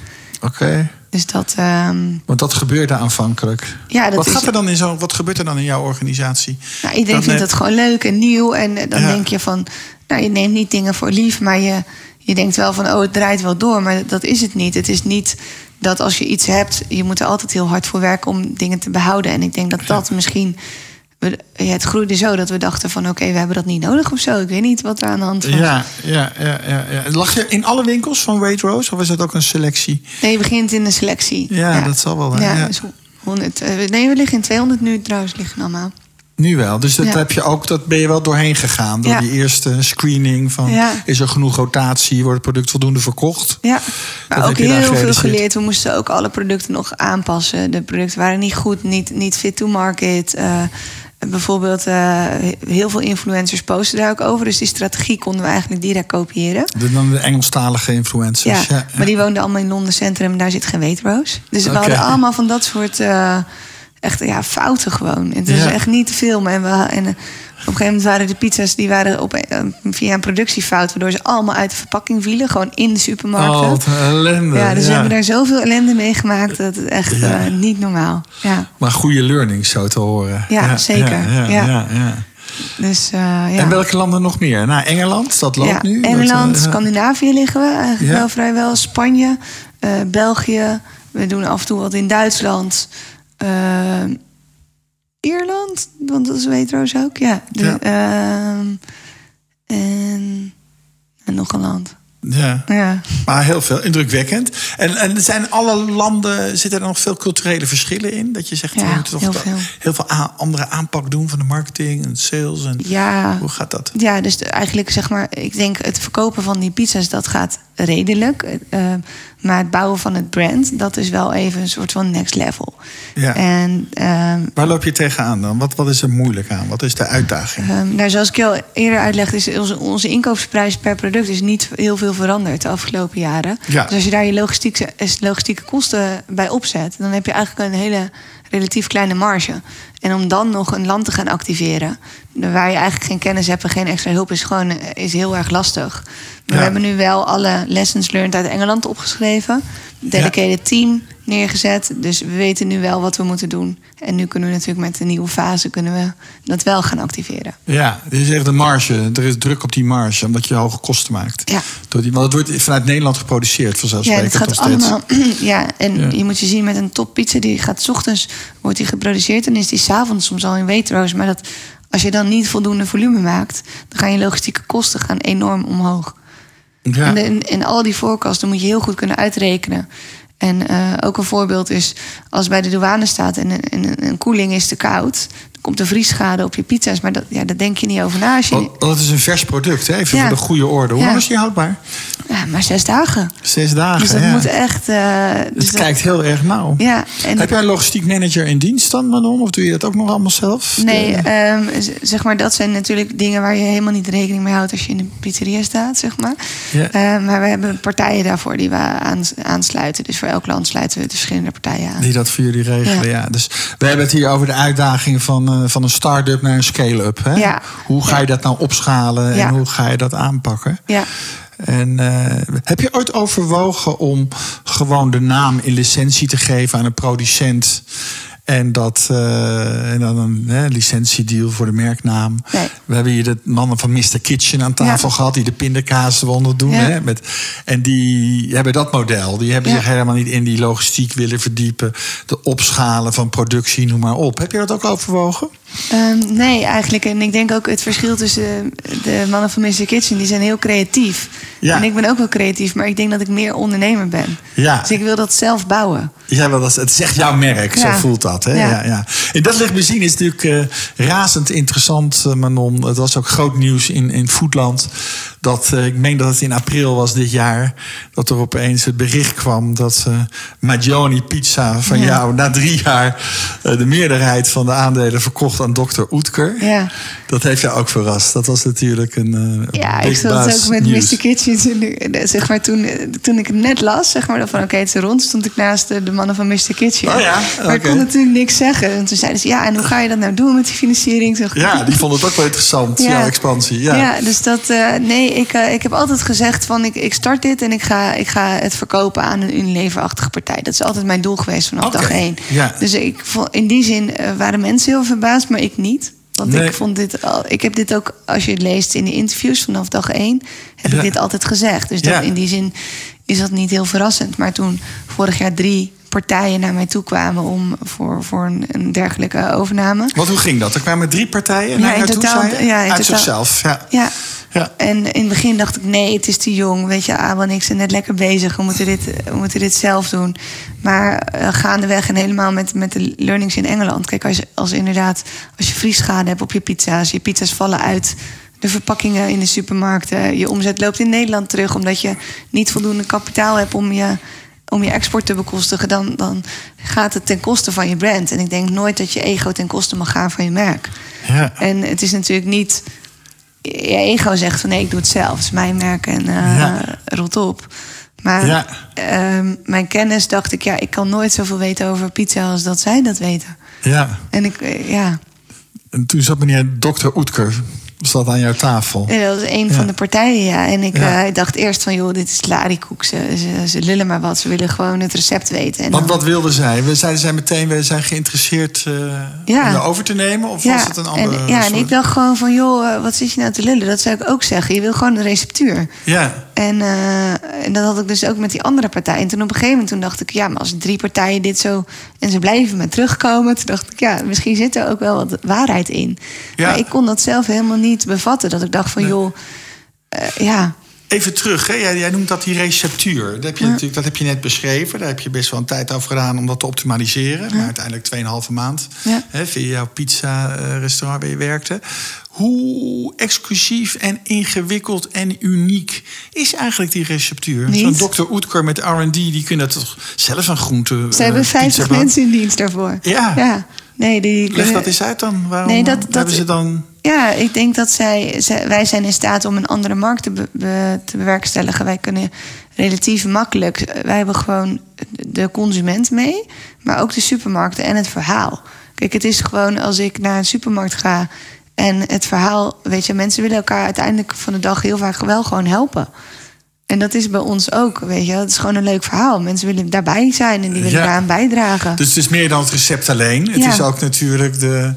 B: Oké.
C: Dus dat, ehm,
B: Want dat gebeurde aanvankelijk.
C: ja, dat
B: wat,
C: is.
B: gaat er dan in zo, wat gebeurt er dan in jouw organisatie?
C: Nou, iedereen
B: Dat
C: vindt
B: net-
C: het gewoon leuk en nieuw. En eh, dan
B: Ja.
C: denk je van, nou, je neemt niet dingen voor lief, maar je, je denkt wel van, oh, het draait wel door. Maar dat is het niet. Het is niet dat als je iets hebt, je moet er altijd heel hard voor werken om dingen te behouden. En ik denk dat dat misschien. We- Het groeide zo dat we dachten van oké, we hebben dat niet nodig of zo. Ik weet niet wat er aan de hand was.
B: Ja, ja, ja, ja, ja. Lag je in alle winkels van Waitrose of is dat ook een selectie?
C: Nee, je begint in de selectie.
B: Ja, dat zal wel, hè?
C: Ja,
B: Ja.
C: dus 100, eh, nee, we liggen in 200 nu trouwens, liggen allemaal.
B: Nu wel. Dus dat
C: Ja.
B: heb je ook, dat ben je wel doorheen gegaan. Door
C: Ja.
B: die eerste screening van
C: Ja.
B: is er genoeg rotatie, wordt het product voldoende verkocht?
C: Ja, maar ook heel veel geleerd. We moesten ook alle producten nog aanpassen. De producten waren niet goed, niet, niet fit to market. Eh, bijvoorbeeld, eh, heel veel influencers posten daar ook over. Dus die strategie konden we eigenlijk direct kopiëren.
B: De, dan de Engelstalige influencers.
C: Ja,
B: Ja,
C: maar die woonden allemaal in Londen Centrum en daar zit geen Waitrose. Dus we hadden allemaal van dat soort eh, echt ja, fouten gewoon. Het is
B: Ja.
C: echt niet te filmen. En, we, en eh, een gegeven moment waren de pizza's die waren op, eh, via een productiefout, waardoor ze allemaal uit de verpakking vielen, gewoon in de supermarkten.
B: Oh, wat ellende.
C: ja, dus we
B: Ja.
C: hebben daar zoveel ellende mee gemaakt dat het echt
B: Ja.
C: eh, niet normaal. Ja,
B: Maar goede learnings zo te horen.
C: Ja, zeker.
B: Ja, ja,
C: Ja. dus eh, ja.
B: En welke landen nog meer? Nou, Engeland, dat loopt
C: ja,
B: nu. Dat,
C: Engeland, Scandinavië liggen we eigenlijk
B: Ja.
C: wel vrijwel. Spanje, België. We doen af en toe wat in Duitsland. Ierland, want dat is Waitrose ook. Ja. De,
B: Ja.
C: ehm, en, en nog een land.
B: ja.
C: Ja.
B: Maar heel veel, indrukwekkend. En, en zijn alle landen, zitten er nog veel culturele verschillen in? Dat je zegt,
C: Ja,
B: we moeten toch
C: heel veel.
B: heel veel a- andere aanpak doen van de marketing en sales. En
C: Ja.
B: Hoe gaat dat?
C: Ja, dus eigenlijk zeg maar, ik denk het verkopen van die pizza's, dat gaat redelijk. Eh, maar het bouwen van het brand, dat is wel even een soort van next level.
B: Ja.
C: En ehm,
B: Waar loop je tegenaan dan? Wat, wat is er moeilijk aan? Wat is de uitdaging?
C: Ehm, nou, zoals ik al eerder uitlegde, is onze, onze inkoopsprijs per product is niet heel veel veranderd de afgelopen jaren.
B: Ja.
C: Dus als je daar je logistieke, logistieke kosten bij opzet, dan heb je eigenlijk een hele relatief kleine marge. En om dan nog een land te gaan activeren, waar je eigenlijk geen kennis hebt en geen extra hulp, is gewoon eh, is heel erg lastig. Maar
B: Ja.
C: we hebben nu wel alle lessons learned uit Engeland opgeschreven, dedicated team neergezet. Dus we weten nu wel wat we moeten doen. En nu kunnen we natuurlijk met de nieuwe fase kunnen we dat wel gaan activeren.
B: Ja, je zegt de marge. Er is druk op die marge, omdat je hoge kosten maakt.
C: Ja.
B: Door die, want het wordt vanuit Nederland geproduceerd,
C: Ja,
B: vanzelfsprekend.
C: het gaat allemaal. Ja, en
B: Ja.
C: je moet je zien met een top pizza die gaat 's ochtends wordt die geproduceerd en is die 's avonds soms al in Waitrose. Maar dat, als je dan niet voldoende volume maakt, dan gaan je logistieke kosten gaan enorm omhoog.
B: Ja.
C: En, de- en, en al die voorkasten moet je heel goed kunnen uitrekenen. En eh, ook een voorbeeld is als bij de douane staat en, een- en een- koeling is te koud, komt er vriesschade op je pizza's. Maar dat, ja, daar denk je niet over na. Als je,
B: Want dat is een vers product, hè? even
C: Ja.
B: voor de goede orde. Hoe lang is die houdbaar?
C: ja, maar zes dagen.
B: Zes dagen.
C: Dus dat moet echt. dus
B: Het
C: dat-
B: kijkt heel erg nauw.
C: Ja, en
B: Heb jij een logistiek manager in dienst dan, Manon? Of doe je dat ook nog allemaal zelf?
C: Nee,
B: De-
C: ehm, zeg maar, dat zijn natuurlijk dingen waar je helemaal niet rekening mee houdt als je in een pizzeria staat, zeg maar.
B: Ja.
C: Eh, maar we hebben partijen daarvoor die we aans- aansluiten. Dus voor elk land sluiten we de verschillende partijen aan.
B: Die dat voor jullie regelen. Ja. Dus we hebben het hier over de uitdaging van, eh, van een start-up naar een scale-up. Hè?
C: Ja.
B: Hoe ga je dat nou opschalen
C: Ja.
B: en hoe ga je dat aanpakken?
C: Ja.
B: En eh, heb je ooit overwogen om gewoon de naam in licentie te geven aan een producent? En, dat, eh, en dan een hè, licentiedeal voor de merknaam.
C: Nee.
B: We hebben hier de mannen van Mr. Kitchen aan tafel
C: Ja.
B: gehad... die de pindakaaswanden doen.
C: Ja.
B: Hè, met, en die hebben dat model. Die hebben
C: Ja.
B: zich helemaal niet in die logistiek willen verdiepen. De opschalen van productie, noem maar op. Heb je dat ook overwogen?
C: Ehm, nee, eigenlijk. En ik denk ook het verschil tussen de mannen van Mr. Kitchen, die zijn heel creatief.
B: Ja.
C: En ik ben ook wel creatief, maar ik denk dat ik meer ondernemer ben.
B: Ja.
C: Dus ik wil dat zelf bouwen.
B: Ja, wel, dat is- het is echt jouw merk, zo
C: Ja.
B: voelt dat. Hè? Ja.
C: Ja.
B: Ja, En dat licht bezien is natuurlijk eh, razend interessant, eh, Manon. Het was ook groot nieuws in, in Foodland. Dat, eh, ik meen dat het in april was dit jaar... dat er opeens het bericht kwam dat eh Magioni Pizza van
C: Ja.
B: jou... na drie jaar eh, de meerderheid van de aandelen verkocht aan dokter Oetker.
C: Ja.
B: Dat heeft jou ook verrast. Dat was natuurlijk een eh,
C: Ja, ik zat ook met
B: nieuws.
C: Mr. Kitchen. Toen, ik- zeg maar, toen, toen ik het net las, zeg maar, van oké, het is rond, stond ik naast de, de mannen van Mr. Kitchen.
B: Oh ja,
C: Maar ik kon natuurlijk niks zeggen. En toen zeiden ze, ja, en hoe ga je dat nou doen met die financiering? Zeg,
B: Ja, die vond het ook wel interessant,
C: Ja.
B: jouw expansie. Ja.
C: Ja, dus dat. eh, nee, ik, eh, ik heb altijd gezegd van ik, ik start dit en ik ga, ik ga het verkopen aan een Unilever-achtige partij. Dat is altijd mijn doel geweest vanaf dag één.
B: ja.
C: Dus ik in die zin eh, waren mensen heel verbaasd, maar ik niet. Want
B: Nee.
C: ik vond dit al. Ik heb dit ook, als je het leest in de interviews vanaf dag één, heb
B: Ja.
C: ik dit altijd gezegd. Dus dat,
B: Ja.
C: in die zin is dat niet heel verrassend. Maar toen vorig jaar drie partijen naar mij toe kwamen om voor, voor een, een dergelijke overname.
B: Want hoe ging dat? Er kwamen drie partijen naar jou toe,
C: totaal- ja, in
B: Uit
C: totaal-
B: zichzelf, ja.
C: Ja.
B: Ja.
C: En in het begin dacht ik, nee, het is te jong. Weet je, Abel en ik zijn net lekker bezig. We moeten dit, we moeten dit zelf doen. Maar eh, gaandeweg en helemaal met, met de learnings in Engeland. Kijk, als, als inderdaad, als je vriesschade hebt op je pizza's. Je pizza's vallen uit de verpakkingen in de supermarkten. Je omzet loopt in Nederland terug. Omdat je niet voldoende kapitaal hebt om je, om je export te bekostigen. Dan, dan gaat het ten koste van je brand. En ik denk nooit dat je ego ten koste mag gaan van je merk.
B: Ja.
C: En het is natuurlijk niet. Je ego zegt van nee, ik doe het zelf. Het is mijn merk en eh
B: Ja.
C: rot op. Maar
B: Ja.
C: ehm, mijn kennis dacht ik, ja, ik kan nooit zoveel weten over pizza als dat zij dat weten.
B: Ja.
C: En ik, eh, ja,
B: En toen zat meneer dokter Oetker zat aan jouw tafel.
C: Ja, dat was een
B: Ja.
C: van de partijen, ja. En ik
B: Ja.
C: eh, dacht eerst van, joh, dit is larikoek. Ze, ze, ze lullen maar wat. Ze willen gewoon het recept weten. En
B: Want
C: dan-
B: wat wilden zij? We zeiden zij meteen, we zijn geïnteresseerd
C: Ja.
B: om je over te nemen? Of was het een andere
C: en, ja, en ik dacht gewoon van, joh, eh, wat zit je nou te lullen? Dat zou ik ook zeggen. Je wil gewoon een receptuur.
B: Ja,
C: En, en dat had ik dus ook met die andere partij. En toen op een gegeven moment toen dacht ik, ja, maar als drie partijen dit zo... en ze blijven maar terugkomen, toen dacht ik, ja, misschien zit er ook wel wat waarheid in.
B: Ja.
C: Maar ik kon dat zelf helemaal niet bevatten. Dat ik dacht van, joh, eh, ja...
B: Even terug, hè? Jij, jij noemt dat die receptuur. Dat heb, je natuurlijk, dat heb je net beschreven. Daar heb je best wel een tijd over gedaan om dat te optimaliseren. Maar uiteindelijk 2,5 maand
C: Ja.
B: hè, via jouw pizza-restaurant waar je werkte. Hoe exclusief en ingewikkeld en uniek is eigenlijk die receptuur?
C: Niet.
B: Zo'n dokter Oetker met R&D, die kunnen toch zelf een groente
C: Ze hebben 50 mensen in dienst daarvoor.
B: Ja.
C: ja. Nee, die
B: Leg dat eens uit dan. Waarom
C: Nee, dat- dat-
B: hebben ze dan...
C: Ja, ik denk dat zij, zij- wij zijn in staat om een andere markt te, be- be- te bewerkstelligen. Wij kunnen relatief makkelijk. Wij hebben gewoon de consument mee, maar ook de supermarkten en het verhaal. Kijk, het is gewoon als ik naar een supermarkt ga en het verhaal, weet je, mensen willen elkaar uiteindelijk van de dag heel vaak wel gewoon helpen. En dat is bij ons ook, weet je. Het is gewoon een leuk verhaal. Mensen willen daarbij zijn en die willen
B: Ja.
C: daaraan bijdragen.
B: Dus het is meer dan het recept alleen. Het
C: Ja.
B: is ook natuurlijk de,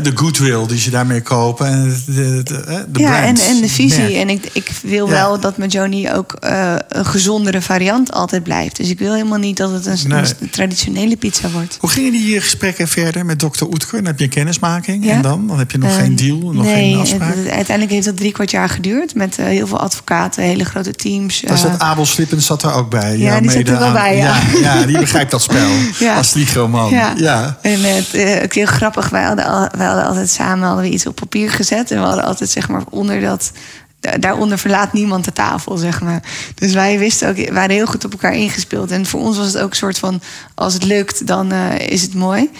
B: de goodwill die ze daarmee kopen. En de, de, hè, de
C: ja,
B: brand,
C: en, en de visie. En ik, ik wil
B: Ja.
C: wel dat met Joni ook eh, een gezondere variant altijd blijft. Dus ik wil helemaal niet dat het een,
B: Nee.
C: een traditionele pizza wordt.
B: Hoe gingen die gesprekken verder met dokter Oetker? Dan heb je een kennismaking.
C: Ja.
B: En dan? Dan heb je nog geen deal, nog
C: nee,
B: geen afspraak.
C: het- het- uiteindelijk heeft dat drie kwart jaar geduurd. Met eh, heel veel advocaten, hele grote teams. Eh,
B: dat Abel Slippens zat er ook bij.
C: Ja, die zat er wel
B: aan-
C: bij, ja.
B: ja. die begrijpt dat spel. Als ligroman.
C: Ja.
B: Ja.
C: En het, eh, ook heel grappig, wij hadden, al, wij hadden altijd samen hadden we iets op papier gezet. En we hadden altijd zeg maar onder dat. da- Daaronder verlaat niemand de tafel, zeg maar. Dus wij wisten ook, we waren heel goed op elkaar ingespeeld. En voor ons was het ook een soort van: als het lukt, dan eh, is het mooi.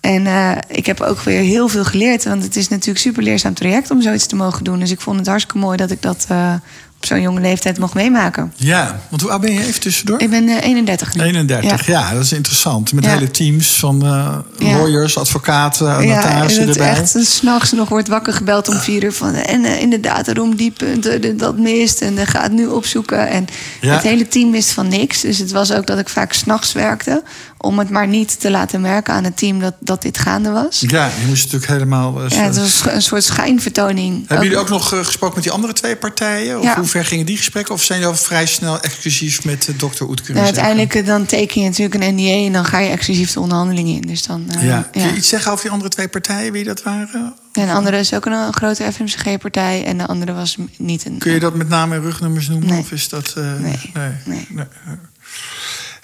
C: En eh, ik heb ook weer heel veel geleerd. Want het is natuurlijk een super leerzaam traject om zoiets te mogen doen. Dus ik vond het hartstikke mooi dat ik dat eh, op zo'n jonge leeftijd mocht meemaken.
B: Ja, want hoe oud ben je even tussendoor?
C: Ik ben eh, 31 nu.
B: 31, ja. dat is interessant. Met
C: Ja.
B: hele teams van eh,
C: Ja.
B: lawyers, advocaten,
C: Ja,
B: notarissen
C: en het
B: erbij.
C: echt s'nachts nog wordt wakker gebeld om vier uur van... en eh, inderdaad, daarom die punten, dat mist en dan ga het nu opzoeken. En
B: Ja.
C: het hele team wist van niks. Dus het was ook dat ik vaak s'nachts werkte... om het maar niet te laten merken aan het team dat, dat dit gaande was.
B: Ja, je moest natuurlijk helemaal... eh,
C: Ja, het was een soort schijnvertoning.
B: Hebben jullie ook nog eh, gesproken met die andere twee partijen? Of
C: Ja.
B: hoe ver gingen die gesprekken? Of zijn jullie al vrij snel exclusief met uh, dokter Oet kunnen
C: Nou, uiteindelijk dan teken je natuurlijk een NDA... en dan ga je exclusief de onderhandeling in. Dus dan,
B: Ja. Kun
C: ja.
B: je iets zeggen over die andere twee partijen, wie dat waren?
C: En de andere is ook een, een grote FMCG-partij... en de andere was niet een...
B: Kun je dat met name en rugnummers noemen?
C: Nee.
B: Of is dat...
C: Nee.
B: nee.
C: Nee.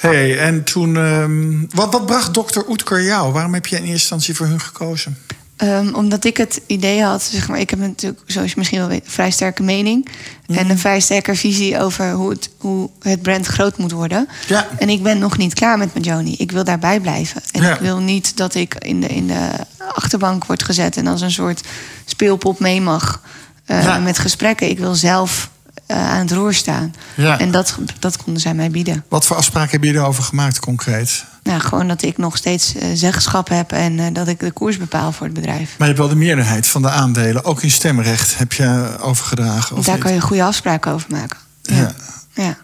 B: Hey, en toen... ehm, wat, wat bracht dokter Oetker jou? Waarom heb je in eerste instantie voor hun gekozen?
C: Ehm, omdat ik het idee had, zeg maar, ik heb natuurlijk, zoals je misschien wel weet, een vrij sterke mening. En een vrij sterke visie over hoe het, hoe het brand groot moet worden.
B: Ja.
C: En ik ben nog niet klaar met mijn Joni. Ik wil daarbij blijven. En
B: Ja.
C: ik wil niet dat ik in de, in de achterbank word gezet en als een soort speelpop mee mag eh,
B: Ja.
C: met gesprekken. Ik wil zelf aan het roer staan.
B: Ja.
C: En dat, dat konden zij mij bieden.
B: Wat voor afspraken heb je erover gemaakt, concreet?
C: Nou, gewoon dat ik nog steeds eh, zeggenschap heb en eh, dat ik de koers bepaal voor het bedrijf.
B: Maar je hebt wel de meerderheid van de aandelen, ook in stemrecht, heb je overgedragen. Of
C: Daar
B: niet?
C: kan je goede afspraken over maken.
B: Ja.
C: ja.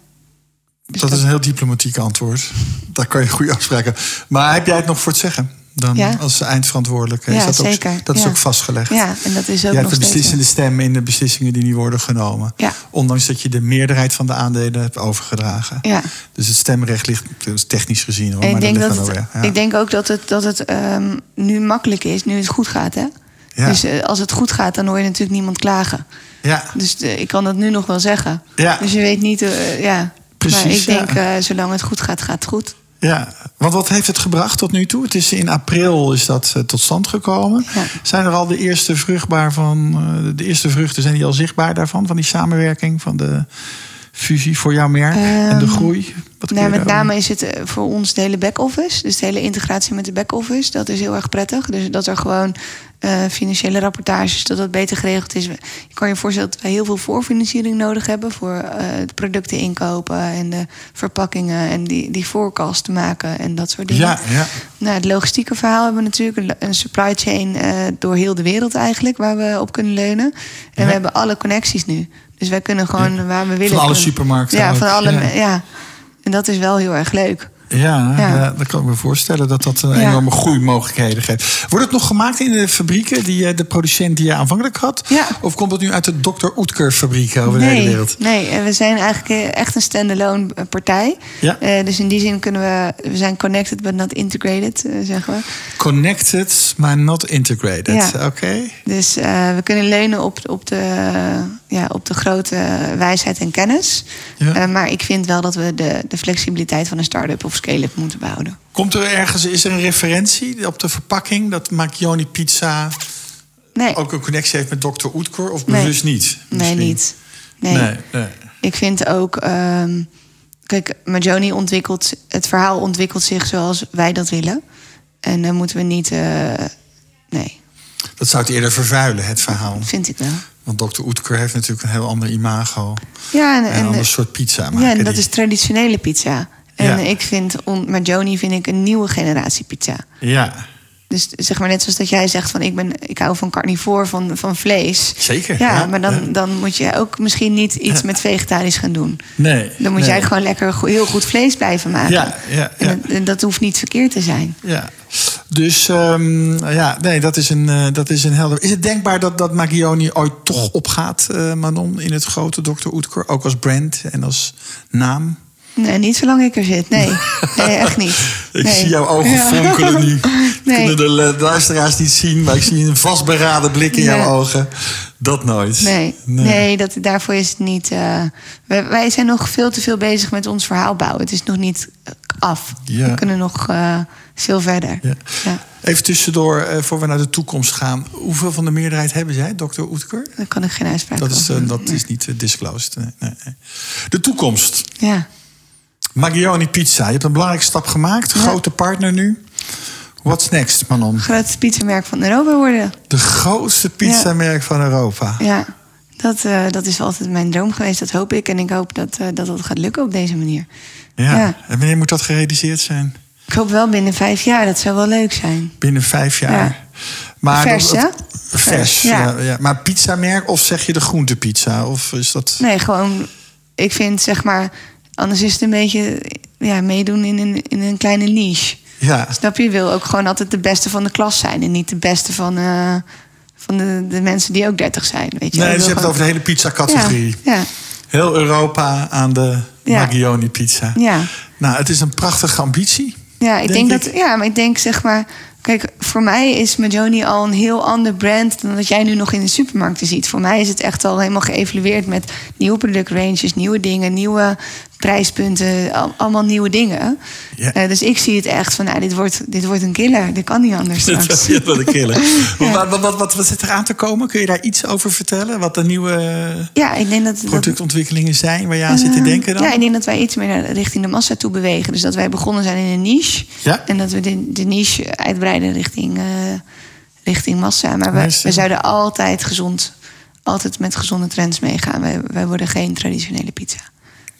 C: Dus
B: Dat is een heel diplomatiek antwoord. Daar kan je goede afspraken. Maar heb jij het nog voor het zeggen? Dan
C: Ja.
B: als eindverantwoordelijke.
C: Ja,
B: is dat
C: zeker.
B: Ook, dat is
C: Ja.
B: ook vastgelegd.
C: Ja, en dat is ook
B: Je hebt de beslissende stem in de beslissingen die nu worden genomen. Ondanks dat je de meerderheid van de aandelen hebt overgedragen.
C: Ja.
B: Dus het stemrecht ligt is technisch gezien hoor.
C: En ik
B: maar
C: denk, dat het, ik denk ook dat het, dat het ehm, nu makkelijk is, nu het goed gaat. Hè?
B: Ja.
C: Dus eh, als het goed gaat, dan hoor je natuurlijk niemand klagen.
B: ja.
C: Dus eh, ik kan dat nu nog wel zeggen.
B: Ja.
C: Dus je weet niet, eh, ja.
B: Precies,
C: maar ik denk, zolang het goed gaat, gaat het goed.
B: Ja, want wat heeft het gebracht tot nu toe? Het is in april is dat eh, tot stand gekomen.
C: Ja.
B: Zijn er al de eerste vruchtbaar van, eh, de eerste vruchten zijn die al zichtbaar daarvan, van die samenwerking van de fusie voor jouw merk en de
C: Ehm,
B: groei? Wat
C: Nou, met name is het eh, voor ons de hele back-office. Dus de hele integratie met de back-office. Dat is heel erg prettig. Dus dat er gewoon eh, financiële rapportages, dat dat beter geregeld is. Je kan je voorstellen dat wij heel veel voorfinanciering nodig hebben... voor eh, de producten inkopen en de verpakkingen... en die, die forecast te maken en dat soort dingen.
B: Ja, ja.
C: Nou, het logistieke verhaal hebben we natuurlijk. Een, supply chain door heel de wereld eigenlijk... waar we op kunnen leunen. En
B: Ja.
C: we hebben alle connecties nu. Dus wij kunnen gewoon waar we willen...
B: Van alle supermarkten
C: Ja, van alle...
B: ja.
C: En dat is wel heel erg leuk.
B: Ja,
C: Ja.
B: dat kan ik me voorstellen dat dat een
C: Ja.
B: enorme groeimogelijkheden geeft. Wordt het nog gemaakt in de fabrieken, die, eh, de producent die je aanvankelijk had?
C: Ja.
B: Of komt het nu uit de Dr. Oetker fabrieken over de hele
C: Nee,
B: wereld?
C: nee, we zijn eigenlijk eh, echt een standalone eh, partij.
B: Ja.
C: Eh, dus in die zin kunnen we... We zijn connected, but not integrated, eh, zeggen we.
B: Connected, maar not integrated.
C: Ja.
B: Oké.
C: Dus eh, we kunnen leunen op, op, de, ja, op de grote wijsheid en kennis.
B: Ja.
C: Eh, maar ik vind wel dat we de, de flexibiliteit van een start-up of scale-up moeten behouden.
B: Komt er ergens, is er een referentie op de verpakking dat Macchioni Pizza
C: Nee,
B: ook een connectie heeft met Dr. Oetker? Of
C: Nee.
B: bewust niet?
C: nee niet. Nee.
B: Nee, nee.
C: Ik vind ook... ehm, kijk, Majoni ontwikkelt... Het verhaal ontwikkelt zich zoals wij dat willen. En dan moeten we niet... eh, nee,
B: Dat zou het eerder vervuilen, het verhaal.
C: vind ik wel.
B: Want Dr. Oetker heeft natuurlijk een heel ander imago.
C: Ja, en,
B: En
C: en,
B: een ander soort pizza maken.
C: ja, en dat
B: die.
C: is traditionele pizza. En
B: Ja.
C: ik vind, on, Majoni vind ik een nieuwe generatie pizza.
B: Ja,
C: Dus zeg maar net zoals dat jij zegt van ik, ben, ik hou van carnivore, van, van vlees.
B: zeker.
C: Ja, maar dan,
B: ja.
C: dan moet je ook misschien niet iets met vegetarisch gaan doen.
B: Nee.
C: Dan moet
B: nee.
C: jij gewoon lekker heel goed vlees blijven maken.
B: Ja, ja, ja.
C: En, dat, en dat hoeft niet verkeerd te zijn.
B: Ja. Dus ehm, ja, nee, dat is een, eh, dat is een helder. Is het denkbaar dat, dat Magioni ooit toch opgaat, eh, Manon, in het grote Dr. Oetker? Ook als brand en als naam?
C: Nee, niet zolang ik er zit. Nee, nee echt niet.
B: Ik
C: Nee.
B: zie jouw ogen
C: Ja.
B: fonkelen nu.
C: Nee.
B: Kunnen de lu- luisteraars niet zien, maar ik zie een vastberaden blik in jouw ogen. Dat nooit.
C: Nee, nee. dat, daarvoor is het niet. eh, wij, wij zijn nog veel te veel bezig met ons verhaal bouwen. Het is nog niet eh, af.
B: Ja.
C: We kunnen nog eh, veel verder.
B: Ja.
C: Ja.
B: Even tussendoor, voor we naar de toekomst gaan. Hoeveel van de meerderheid hebben zij, Dr. Oetker?
C: Daar kan ik geen uitspraak
B: Dat is, dat is niet disclosed. Nee, nee, nee. De toekomst.
C: Ja.
B: Magioni Pizza. Je hebt een belangrijke stap gemaakt.
C: Ja.
B: Grote partner nu. What's next, Manon?
C: Grootste pizzamerk van Europa worden.
B: De grootste pizzamerk van Europa.
C: Ja, dat, eh, dat is altijd mijn droom geweest. Dat hoop ik. En ik hoop dat eh, dat, dat gaat lukken op deze manier.
B: Ja.
C: Ja.
B: En wanneer moet dat gerealiseerd zijn?
C: Ik hoop wel binnen vijf jaar. Dat zou wel leuk zijn.
B: Binnen vijf jaar.
C: Ja.
B: Maar
C: Vers,
B: dat-? Vers,
C: Vers,
B: ja.
C: ja.
B: Ja, Maar pizzamerk of zeg je de groentepizza? Of is dat...
C: Nee, gewoon... Ik vind, zeg maar... Anders is het een beetje ja, meedoen in een, in een kleine niche.
B: Ja.
C: Snap je? Je wil ook gewoon altijd de beste van de klas zijn. En niet de beste van, eh, van de, de mensen die ook 30 zijn. Weet je?
B: Nee, dus je hebt het over de hele pizza-categorie.
C: Ja, ja,
B: Heel Europa aan de
C: Ja.
B: Magioni Pizza.
C: ja.
B: Nou, het is een prachtige ambitie.
C: Ja, ik
B: Denk
C: denk,
B: ik.
C: dat. Ja, maar ik denk zeg maar. Kijk, voor mij is Majoni al een heel ander brand dan dat jij nu nog in de supermarkten ziet. Voor mij is het echt al helemaal geëvalueerd met nieuwe productranges, nieuwe dingen, nieuwe prijspunten, al- allemaal nieuwe dingen.
B: Ja.
C: Eh, dus ik zie het echt van, nou, dit wordt, dit wordt een killer. Dit kan niet anders straks.
B: Dat is wel een killer. wat, wat, wat, wat, wat zit er aan te komen? Kun je daar iets over vertellen? Wat de nieuwe
C: Ja, ik denk dat. dat
B: productontwikkelingen zijn waar je aan zit te denken dan?
C: Ja, ik denk dat wij iets meer naar, richting de massa toe bewegen. Dus dat wij begonnen zijn in een niche.
B: Ja.
C: En dat we de, de niche uitbreiden richting, eh, richting massa. Maar we, we zouden altijd gezond, altijd met gezonde trends meegaan. Wij, wij worden geen traditionele pizza.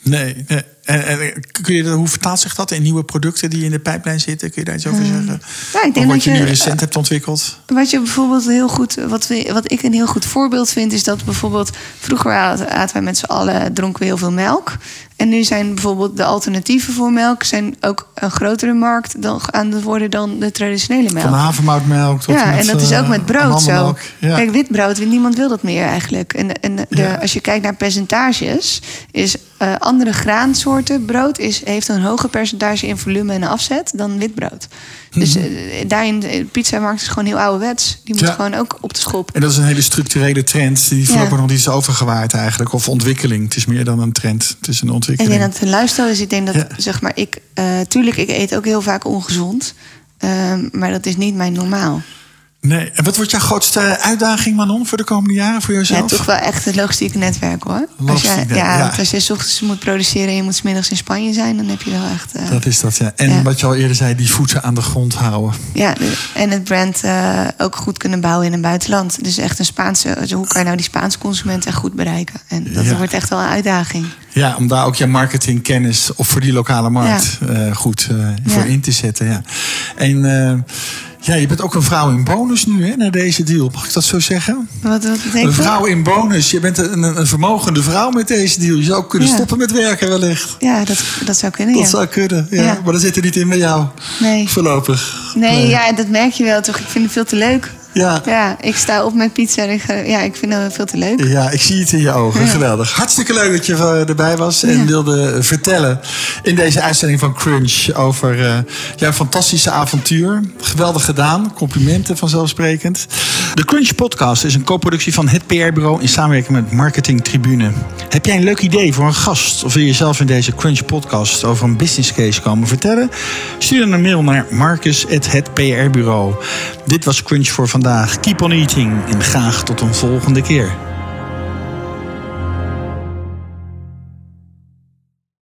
B: Nee. nee. En, en kun je, hoe vertaalt zich dat in nieuwe producten die in de pijplijn zitten? Kun je daar iets over zeggen?
C: Ja, ik denk
B: of wat
C: dat
B: je nu recent hebt ontwikkeld?
C: Wat je bijvoorbeeld heel goed, wat, we, wat ik een heel goed voorbeeld vind, is dat bijvoorbeeld vroeger aten wij met z'n allen, dronken we heel veel melk. En nu zijn bijvoorbeeld de alternatieven voor melk zijn ook een grotere markt dan, aan het worden dan de traditionele melk.
B: Van havermoutmelk tot
C: Ja,
B: met,
C: en dat is
B: eh,
C: ook met brood zo.
B: Ja.
C: Kijk, witbrood, niemand wil dat meer eigenlijk. En, en de,
B: Ja.
C: als je kijkt naar percentages, is eh, andere graansoorten brood is, heeft een hoger percentage in volume en afzet dan witbrood. Dus
B: Mhm.
C: eh, daarin, de pizzamarkt is gewoon heel ouderwets. Die moet
B: Ja.
C: gewoon ook op de schop.
B: En dat is een hele structurele trend die
C: Ja.
B: voorlopig nog niet is overgewaard eigenlijk. Of ontwikkeling. Het is meer dan een trend. Het is een
C: Ik
B: ontwikkeling.
C: denk dat het een luister is. Ik denk dat,
B: Ja.
C: zeg maar, ik... eh, tuurlijk, ik eet ook heel vaak ongezond. Ehm, maar dat is niet mijn normaal.
B: Nee. En wat wordt jouw grootste uitdaging, Manon, voor de komende jaren voor
C: Ja,
B: jezelf?
C: toch wel echt het logistieke netwerk hoor. Als
B: Logistiek
C: je,
B: netwerk,
C: ja,
B: ja.
C: want als je 's ochtends moet produceren en je moet 's middags in Spanje zijn, dan heb je wel echt. eh,
B: Dat is dat, ja. En
C: Ja.
B: wat je al eerder zei, die voeten aan de grond houden.
C: Ja, en het brand eh, ook goed kunnen bouwen in een buitenland. Dus echt een Spaanse. dus hoe kan je nou die Spaanse consument echt goed bereiken? En dat
B: Ja.
C: wordt echt wel een uitdaging.
B: Ja, om daar ook je marketingkennis of voor die lokale markt eh, goed eh, voor
C: Ja.
B: in te zetten. Ja. En eh, ja, je bent ook een vrouw in bonus nu, hè, na deze deal. Mag ik dat zo zeggen?
C: Wat, wat
B: Een vrouw in bonus. Je bent een, een vermogende vrouw met deze deal. Je zou ook kunnen
C: Ja.
B: stoppen met werken wellicht.
C: Ja, dat, dat zou kunnen.
B: Dat
C: ja.
B: zou kunnen, ja.
C: Ja.
B: Maar dat zit er niet in bij jou.
C: Nee.
B: Voorlopig.
C: Nee, ja, dat merk je wel toch. Ik vind het veel te leuk.
B: Ja.
C: Ja, ik sta op met pizza en ik, ga- ja, ik vind het veel te leuk.
B: Ja, ik zie het in je ogen.
C: Ja.
B: Geweldig. Hartstikke leuk dat je eh, erbij was en
C: Ja.
B: wilde vertellen in deze uitzending van Crunch over eh, jouw fantastische avontuur. Geweldig gedaan. Complimenten vanzelfsprekend. De Crunch Podcast is een co-productie van het PR-bureau in samenwerking met Marketing Tribune. Heb jij een leuk idee voor een gast of wil je zelf in deze Crunch Podcast over een business case komen vertellen? Stuur dan een mail naar marcus@hetprbureau. Dit was Crunch voor Keep on eating en graag tot een volgende keer.